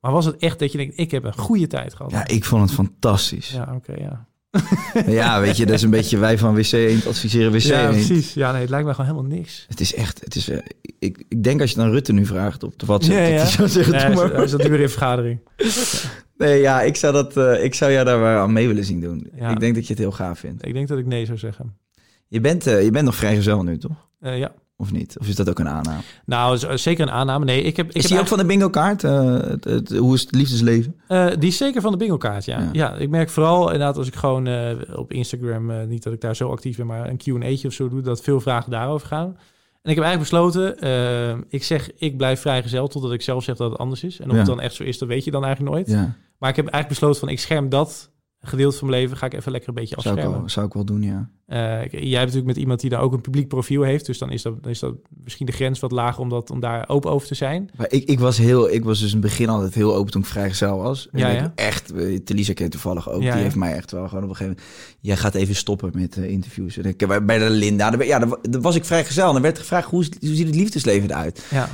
B: Maar was het echt dat je denkt, ik heb een goede tijd gehad?
A: Ja, ik vond het fantastisch. Ja,
B: Ja, oké, ja.
A: weet je, dat is een beetje wij van WC Eend adviseren WC
B: Ja, precies. Ja, nee, het lijkt me gewoon helemaal niks.
A: Het is echt, het is, eh, ik, ik denk als je dan Rutte nu vraagt op de WhatsApp,
B: Ja,
A: dat
B: ja.
A: hij zou zeggen,
B: Nee,
A: doe maar.
B: is- dat nu weer in vergadering.
A: Nee, ja, ik zou, dat, eh, ik zou jou daar wel aan mee willen zien doen.
B: Ja.
A: Ik denk dat je het heel gaaf vindt.
B: Ik denk dat ik nee zou zeggen.
A: Je bent, eh, je bent nog vrijgezel nu, toch?
B: Ja.
A: Of niet? Of is dat ook een aanname?
B: Nou, zeker een aanname. Nee, ik heb... Ik
A: is
B: heb
A: die ook van de bingo kaart? Eh, het- het- hoe is het liefdesleven?
B: Eh, die is zeker van de bingo-kaart, ja.
A: Ja.
B: ja. ik merk vooral inderdaad als ik gewoon eh, op Instagram, niet dat ik daar zo actief ben, maar een Q&A'tje of zo doe, dat veel vragen daarover gaan. En ik heb eigenlijk besloten, ik zeg, ik blijf vrijgezel totdat ik zelf zeg dat het anders is. En of
A: Ja.
B: het dan echt zo is, dat weet je dan eigenlijk nooit.
A: Ja,
B: Maar ik heb eigenlijk besloten van, ik scherm dat gedeelte van mijn leven, ga ik even lekker een beetje
A: zou ik,
B: afschermen.
A: wel, zou ik wel doen, ja.
B: Eh, jij hebt natuurlijk met iemand die daar ook een publiek profiel heeft, dus dan is dat, dan is dat misschien de grens wat lager om, dat, om daar open over te zijn.
A: Maar ik, ik, was heel, ik was dus in het begin altijd heel open toen ik vrijgezel was. En
B: Ja,
A: echt, eh, Telisa kent toevallig ook,
B: Ja,
A: die heeft mij echt wel gewoon op een gegeven moment... Jij gaat even stoppen met eh, interviews. En ik, bij de Linda, daar, ja, daar, was ik vrijgezel. En dan werd gevraagd, hoe, hoe ziet het liefdesleven eruit?
B: Ja,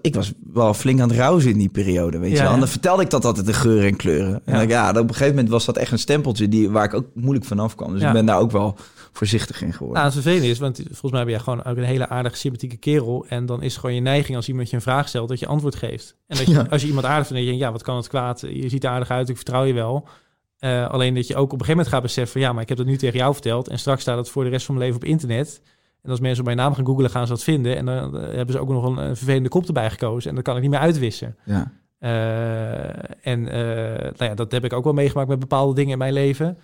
A: Ik was wel flink aan het rouwen in die periode, weet
B: Ja,
A: je wel. En
B: ja.
A: dan vertelde ik dat altijd de geuren en kleuren. En
B: Ja.
A: dan, ja, op een gegeven moment was dat echt een stempeltje die, waar ik ook moeilijk vanaf kwam. Dus
B: Ja.
A: ik ben daar ook wel voorzichtig in geworden.
B: Nou, het vervelende is, want volgens mij ben jij gewoon ook een hele aardige, sympathieke kerel. En dan is gewoon je neiging als iemand je een vraag stelt, dat je antwoord geeft. En dat je,
A: Ja.
B: als je iemand aardig vindt, dan denk je, ja, wat kan het kwaad? Je ziet er aardig uit, ik vertrouw je wel. Eh, alleen dat je ook op een gegeven moment gaat beseffen, ja, maar ik heb dat nu tegen jou verteld. En straks staat het voor de rest van mijn leven op internet. En als mensen op mijn naam gaan googlen, gaan ze dat vinden. En dan eh, hebben ze ook nog een, een vervelende kop erbij gekozen. En dat kan ik niet meer uitwissen.
A: ja.
B: Eh, en eh, nou ja, dat heb ik ook wel meegemaakt met bepaalde dingen in mijn leven.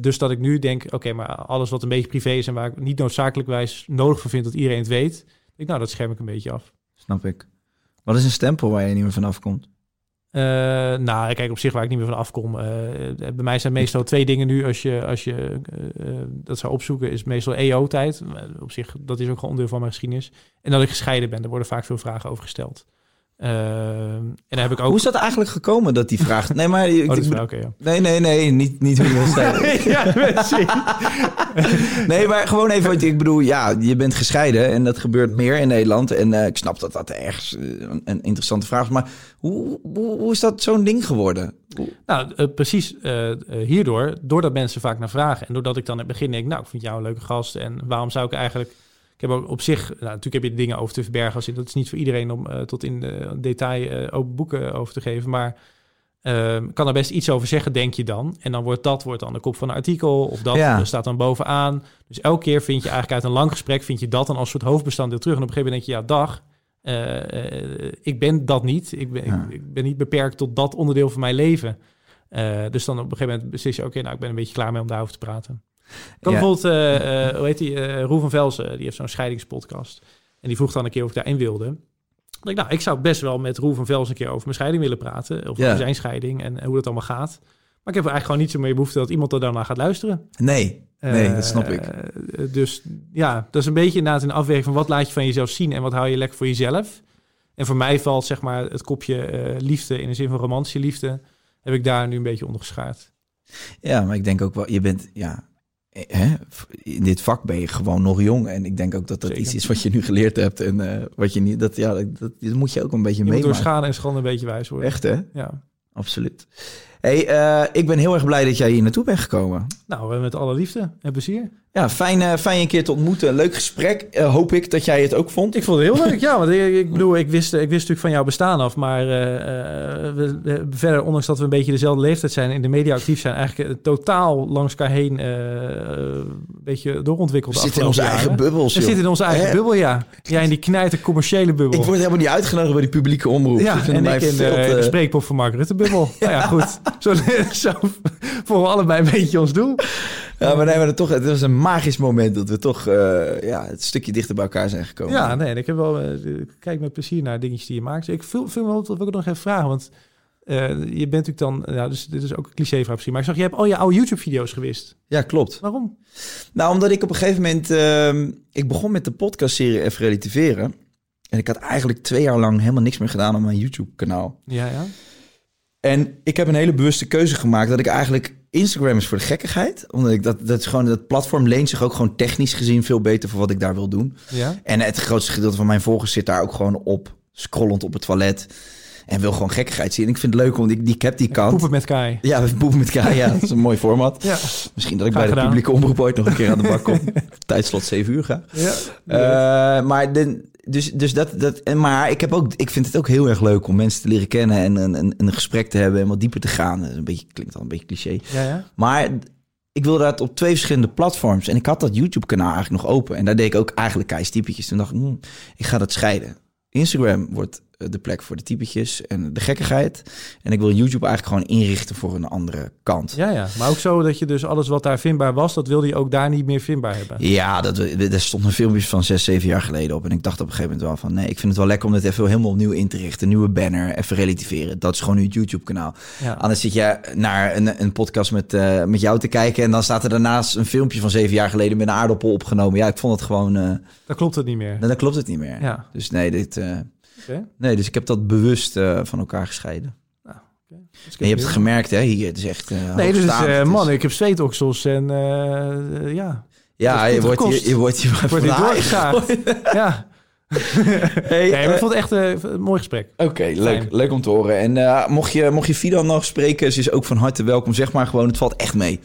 B: Dus dat ik nu denk, oké, maar alles wat een beetje privé is en waar ik niet noodzakelijkwijs nodig voor vind dat iedereen het weet, denk ik, nou, dat scherm ik een beetje af.
A: Snap ik. Wat is een stempel waar je niet meer vanaf komt?
B: Eh, nou, kijk, op zich waar ik niet meer van afkom. eh, bij mij zijn meestal twee dingen nu, als je, als je eh, dat zou opzoeken, is meestal EO-tijd. Op zich, dat is ook gewoon onderdeel van mijn geschiedenis. En dat ik gescheiden ben, daar worden vaak veel vragen over gesteld. Eh, en dan heb ik ook...
A: Hoe is dat eigenlijk gekomen dat die vraag... Nee, maar... Ik,
B: Oh,
A: ik-
B: wel ja.
A: nee, nee, nee, niet, niet hoe je wil stellen.
B: ja.
A: Nee, maar gewoon even, want ik bedoel, ja, je bent gescheiden en dat gebeurt meer in Nederland. En eh, ik snap dat dat ergens eh, een, interessante vraag is. Maar hoe, hoe, hoe is dat zo'n ding geworden? Hoe-
B: Nou, eh, precies hierdoor, doordat mensen vaak naar vragen. En doordat ik dan in het begin denk, nou, ik vind jou een leuke gast. En waarom zou ik eigenlijk... Ik heb ook op zich, nou, natuurlijk heb je dingen over te verbergen. Als in, dat is niet voor iedereen om eh, tot in de detail eh, open boeken over te geven. Maar eh, ik kan er best iets over zeggen, denk je dan. En dan wordt dat wordt dan de kop van een artikel. Of dat
A: Ja.
B: eh, staat dan bovenaan. Dus elke keer vind je eigenlijk uit een lang gesprek... vind je dat dan als soort hoofdbestanddeel terug. En op een gegeven moment denk je, ja, dag... eh, eh, ik ben dat niet. Ik ben,
A: Ja.
B: ik, ik ben niet beperkt tot dat onderdeel van mijn leven. Eh, dus dan op een gegeven moment beslis je, oké, nou, ik ben een beetje klaar mee om daarover te praten. Ik kan
A: Ja.
B: bijvoorbeeld, eh, hoe heet die, eh Roel van Velsen, die heeft zo'n scheidingspodcast. En die vroeg dan een keer of ik daarin wilde. Ik dacht, nou, ik zou best wel met Roel van Velsen een keer over mijn scheiding willen praten. Of
A: Ja.
B: over zijn scheiding en, en hoe dat allemaal gaat. Maar ik heb eigenlijk gewoon niet zo meer behoefte dat iemand er daarna gaat luisteren.
A: Nee, nee, dat snap ik.
B: dus ja, dat is een beetje inderdaad een afweging van wat laat je van jezelf zien en wat hou je lekker voor jezelf. En voor mij valt zeg maar het kopje liefde in de zin van romantische liefde, heb ik daar nu een beetje onder geschaard.
A: Ja, maar ik denk ook wel, je bent, ja, hè, in dit vak ben je gewoon nog jong. En ik denk ook dat dat
B: Zeker.
A: iets is wat je nu geleerd hebt. En eh, wat je niet, dat, ja, dat, dat, dat moet je ook een beetje
B: Je moet door schade en schande een beetje wijs worden.
A: Echt, hè?
B: Ja.
A: Absoluut. hey, eh, ik ben heel erg blij dat jij hier naartoe bent gekomen.
B: Nou, eh, met alle liefde en plezier.
A: Ja, fijn, eh, fijn een keer te ontmoeten. Leuk gesprek. Eh, hoop ik dat jij het ook vond.
B: Ik vond het heel leuk, ja. Want ik, ik bedoel, ik wist, ik wist natuurlijk van jouw bestaan af. Maar eh, we, we- verder, ondanks dat we een beetje dezelfde leeftijd zijn... en in de media actief zijn... eigenlijk totaal langs elkaar heen een beetje doorontwikkeld
A: We zitten in onze eigen bubbels.
B: We zitten in onze eigen
A: Hè?
B: bubbel, ja. Jij in die knijter commerciële bubbel.
A: Ik word helemaal niet uitgenodigd bij die publieke omroep.
B: ja,
A: vinden
B: en
A: mij
B: ik in de, spreekpop van Mark Rutte bubbel. nou ja, goed. Zo, zo volgen we allebei een beetje ons doel.
A: Ja, maar nee, maar het, toch, het was een magisch moment dat we toch eh, ja, het stukje dichter bij elkaar zijn gekomen.
B: Ja, nee, ik heb wel, eh, kijk met plezier naar dingetjes die je maakt. Ik vind, vind wel, dat wil ik nog even vragen, want Eh, je bent natuurlijk dan, ja, dus dit is ook een cliché misschien. Maar ik zag, je hebt al je oude YouTube-video's gewist.
A: Ja, klopt.
B: Waarom?
A: Nou, omdat ik op een gegeven moment... ehm, ik begon met de podcastserie Even Relativeren. En ik had eigenlijk twee jaar lang helemaal niks meer gedaan op mijn YouTube-kanaal.
B: Ja, ja.
A: En ik heb een hele bewuste keuze gemaakt dat ik eigenlijk... Instagram is voor de gekkigheid. Omdat ik dat, dat is gewoon, dat platform leent zich ook gewoon technisch gezien veel beter voor wat ik daar wil doen.
B: ja.
A: En het grootste gedeelte van mijn volgers zit daar ook gewoon op. Scrollend op het toilet. En wil gewoon gekkigheid zien. En ik vind het leuk, want ik, die, ik heb die kant.
B: Poepen met Kai.
A: Ja, we poepen met Kai. Ja, dat is een mooi format.
B: Ja.
A: Misschien dat ik bij de
B: gedaan.
A: publieke omroep ooit nog een keer aan de bak kom. Tijdslot 7 uur ga.
B: ja.
A: Eh, maar de, dus, dus dat, dat, en maar ik, heb ook, ik vind het ook heel erg leuk om mensen te leren kennen en een, een, een gesprek te hebben en wat dieper te gaan. Dat is een beetje, klinkt al een beetje cliché.
B: ja, ja.
A: Maar ik wilde dat op twee verschillende platforms. En ik had dat YouTube-kanaal eigenlijk nog open. En daar deed ik ook eigenlijk keistypetjes. Toen dacht ik, hmm, ik ga dat scheiden. Instagram wordt de plek voor de typetjes en de gekkigheid. En ik wil YouTube eigenlijk gewoon inrichten voor een andere kant.
B: Ja, ja. Maar ook zo dat je dus alles wat daar vindbaar was, dat wilde je ook daar niet meer vindbaar hebben.
A: Ja, dat, er stonden filmpjes van zes, zeven jaar geleden op. En ik dacht op een gegeven moment wel van... nee, ik vind het wel lekker om dit even helemaal opnieuw in te richten. Nieuwe banner, even relativeren. Dat is gewoon nu het YouTube-kanaal.
B: Ja.
A: Anders zit je naar een, een podcast met, eh, met jou te kijken... en dan staat er daarnaast een filmpje van zeven jaar geleden... met een aardappel opgenomen. Ja, ik vond het gewoon... eh
B: Dan klopt het niet meer.
A: dan klopt het niet meer.
B: Ja.
A: Dus nee, dit, eh, Nee, dus ik heb dat bewust eh, van elkaar gescheiden.
B: Dus
A: En je
B: heb
A: hebt het gemerkt, hè? Hier, het is echt eh
B: Nee, dus eh, man, ik heb zweetoksels en ja,
A: Ja, je wordt hier, je wordt hier
B: ik word hier doorgezaagd. ja.
A: Hey,
B: Nee, ik vond het echt een mooi gesprek.
A: Oké, leuk, leuk om te horen. En mocht, je, mocht je Fidan nog spreken, ze is ook van harte welkom. Zeg maar gewoon, het valt echt mee.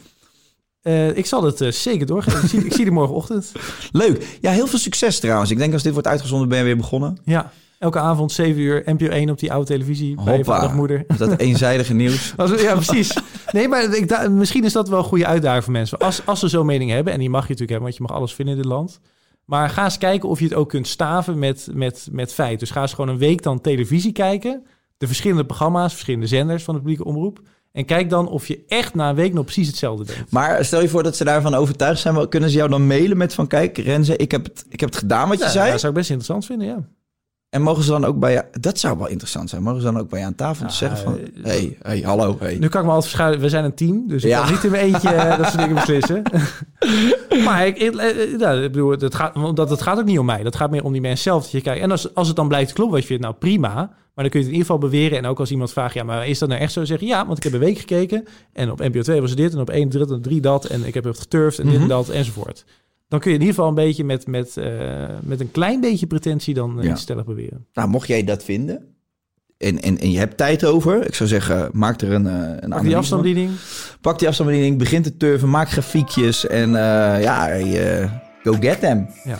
B: Ik zal het zeker doorgaan. ik, zie, ik zie die morgenochtend.
A: Leuk. Ja, heel veel succes trouwens. Ik denk als dit wordt uitgezonden, ben je weer begonnen.
B: Ja, elke avond 7 uur, NPO 1 op die oude televisie bij je
A: Hoppa.
B: vadermoeder.
A: Dat eenzijdige nieuws.
B: Ja, precies. Nee, maar ik, misschien is dat wel een goede uitdaging voor mensen. Als, als ze zo'n mening hebben, en die mag je natuurlijk hebben, want je mag alles vinden in dit land. Maar ga eens kijken of je het ook kunt staven met, met, met feit. Dus ga eens gewoon een week dan televisie kijken. De verschillende programma's, verschillende zenders van de publieke omroep. En kijk dan of je echt na een week nog precies hetzelfde denkt.
A: Maar stel je voor dat ze daarvan overtuigd zijn. Kunnen ze jou dan mailen met van... Kijk, Renze, ik heb het, ik heb het gedaan wat je
B: Ja,
A: zei.
B: dat zou ik best interessant vinden, ja.
A: En mogen ze dan ook bij je... Dat zou wel interessant zijn. Mogen ze dan ook bij je aan tafel
B: Ja,
A: zeggen van...
B: eh,
A: hey, hey, hallo, hey.
B: Nu kan ik me altijd verschuilen. We zijn een team, dus ik
A: Ja.
B: kan niet in mijn eentje eh, dat soort dingen beslissen. maar ik, ik, eh, ik bedoel, het gaat, omdat het gaat ook niet om mij. Dat gaat meer om die mensen zelf. Dat je kijkt. En als, als het dan blijkt kloppen wat je vindt, nou prima. Maar dan kun je het in ieder geval beweren. En ook als iemand vraagt, ja, maar is dat nou echt zo? Zeggen ja, want ik heb een week gekeken. En op NPO 2 was dit. En op 1, 3, 3 dat. En ik heb het geturfd en dit
A: Mhm.
B: en dat enzovoort. Dan kun je in ieder geval een beetje met, met, eh, met een klein beetje pretentie dan eh,
A: Ja.
B: iets stellig beweren.
A: Nou, mocht jij dat vinden... En, en, en je hebt tijd over. Ik zou zeggen, maak er een, eh, een
B: Pak die afstandsbediening.
A: Pak die afstandsbediening, begin te turven, maak grafiekjes en ja, go get them.
B: Ja.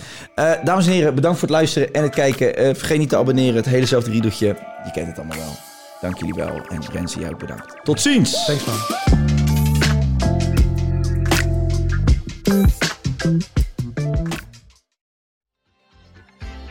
A: Dames en heren, bedankt voor het luisteren en het kijken. Vergeet niet te abonneren, het helezelfde riedeltje. Je kent het allemaal wel. Dank jullie wel en Renze, jou ook bedankt. Tot ziens!
B: Thanks man.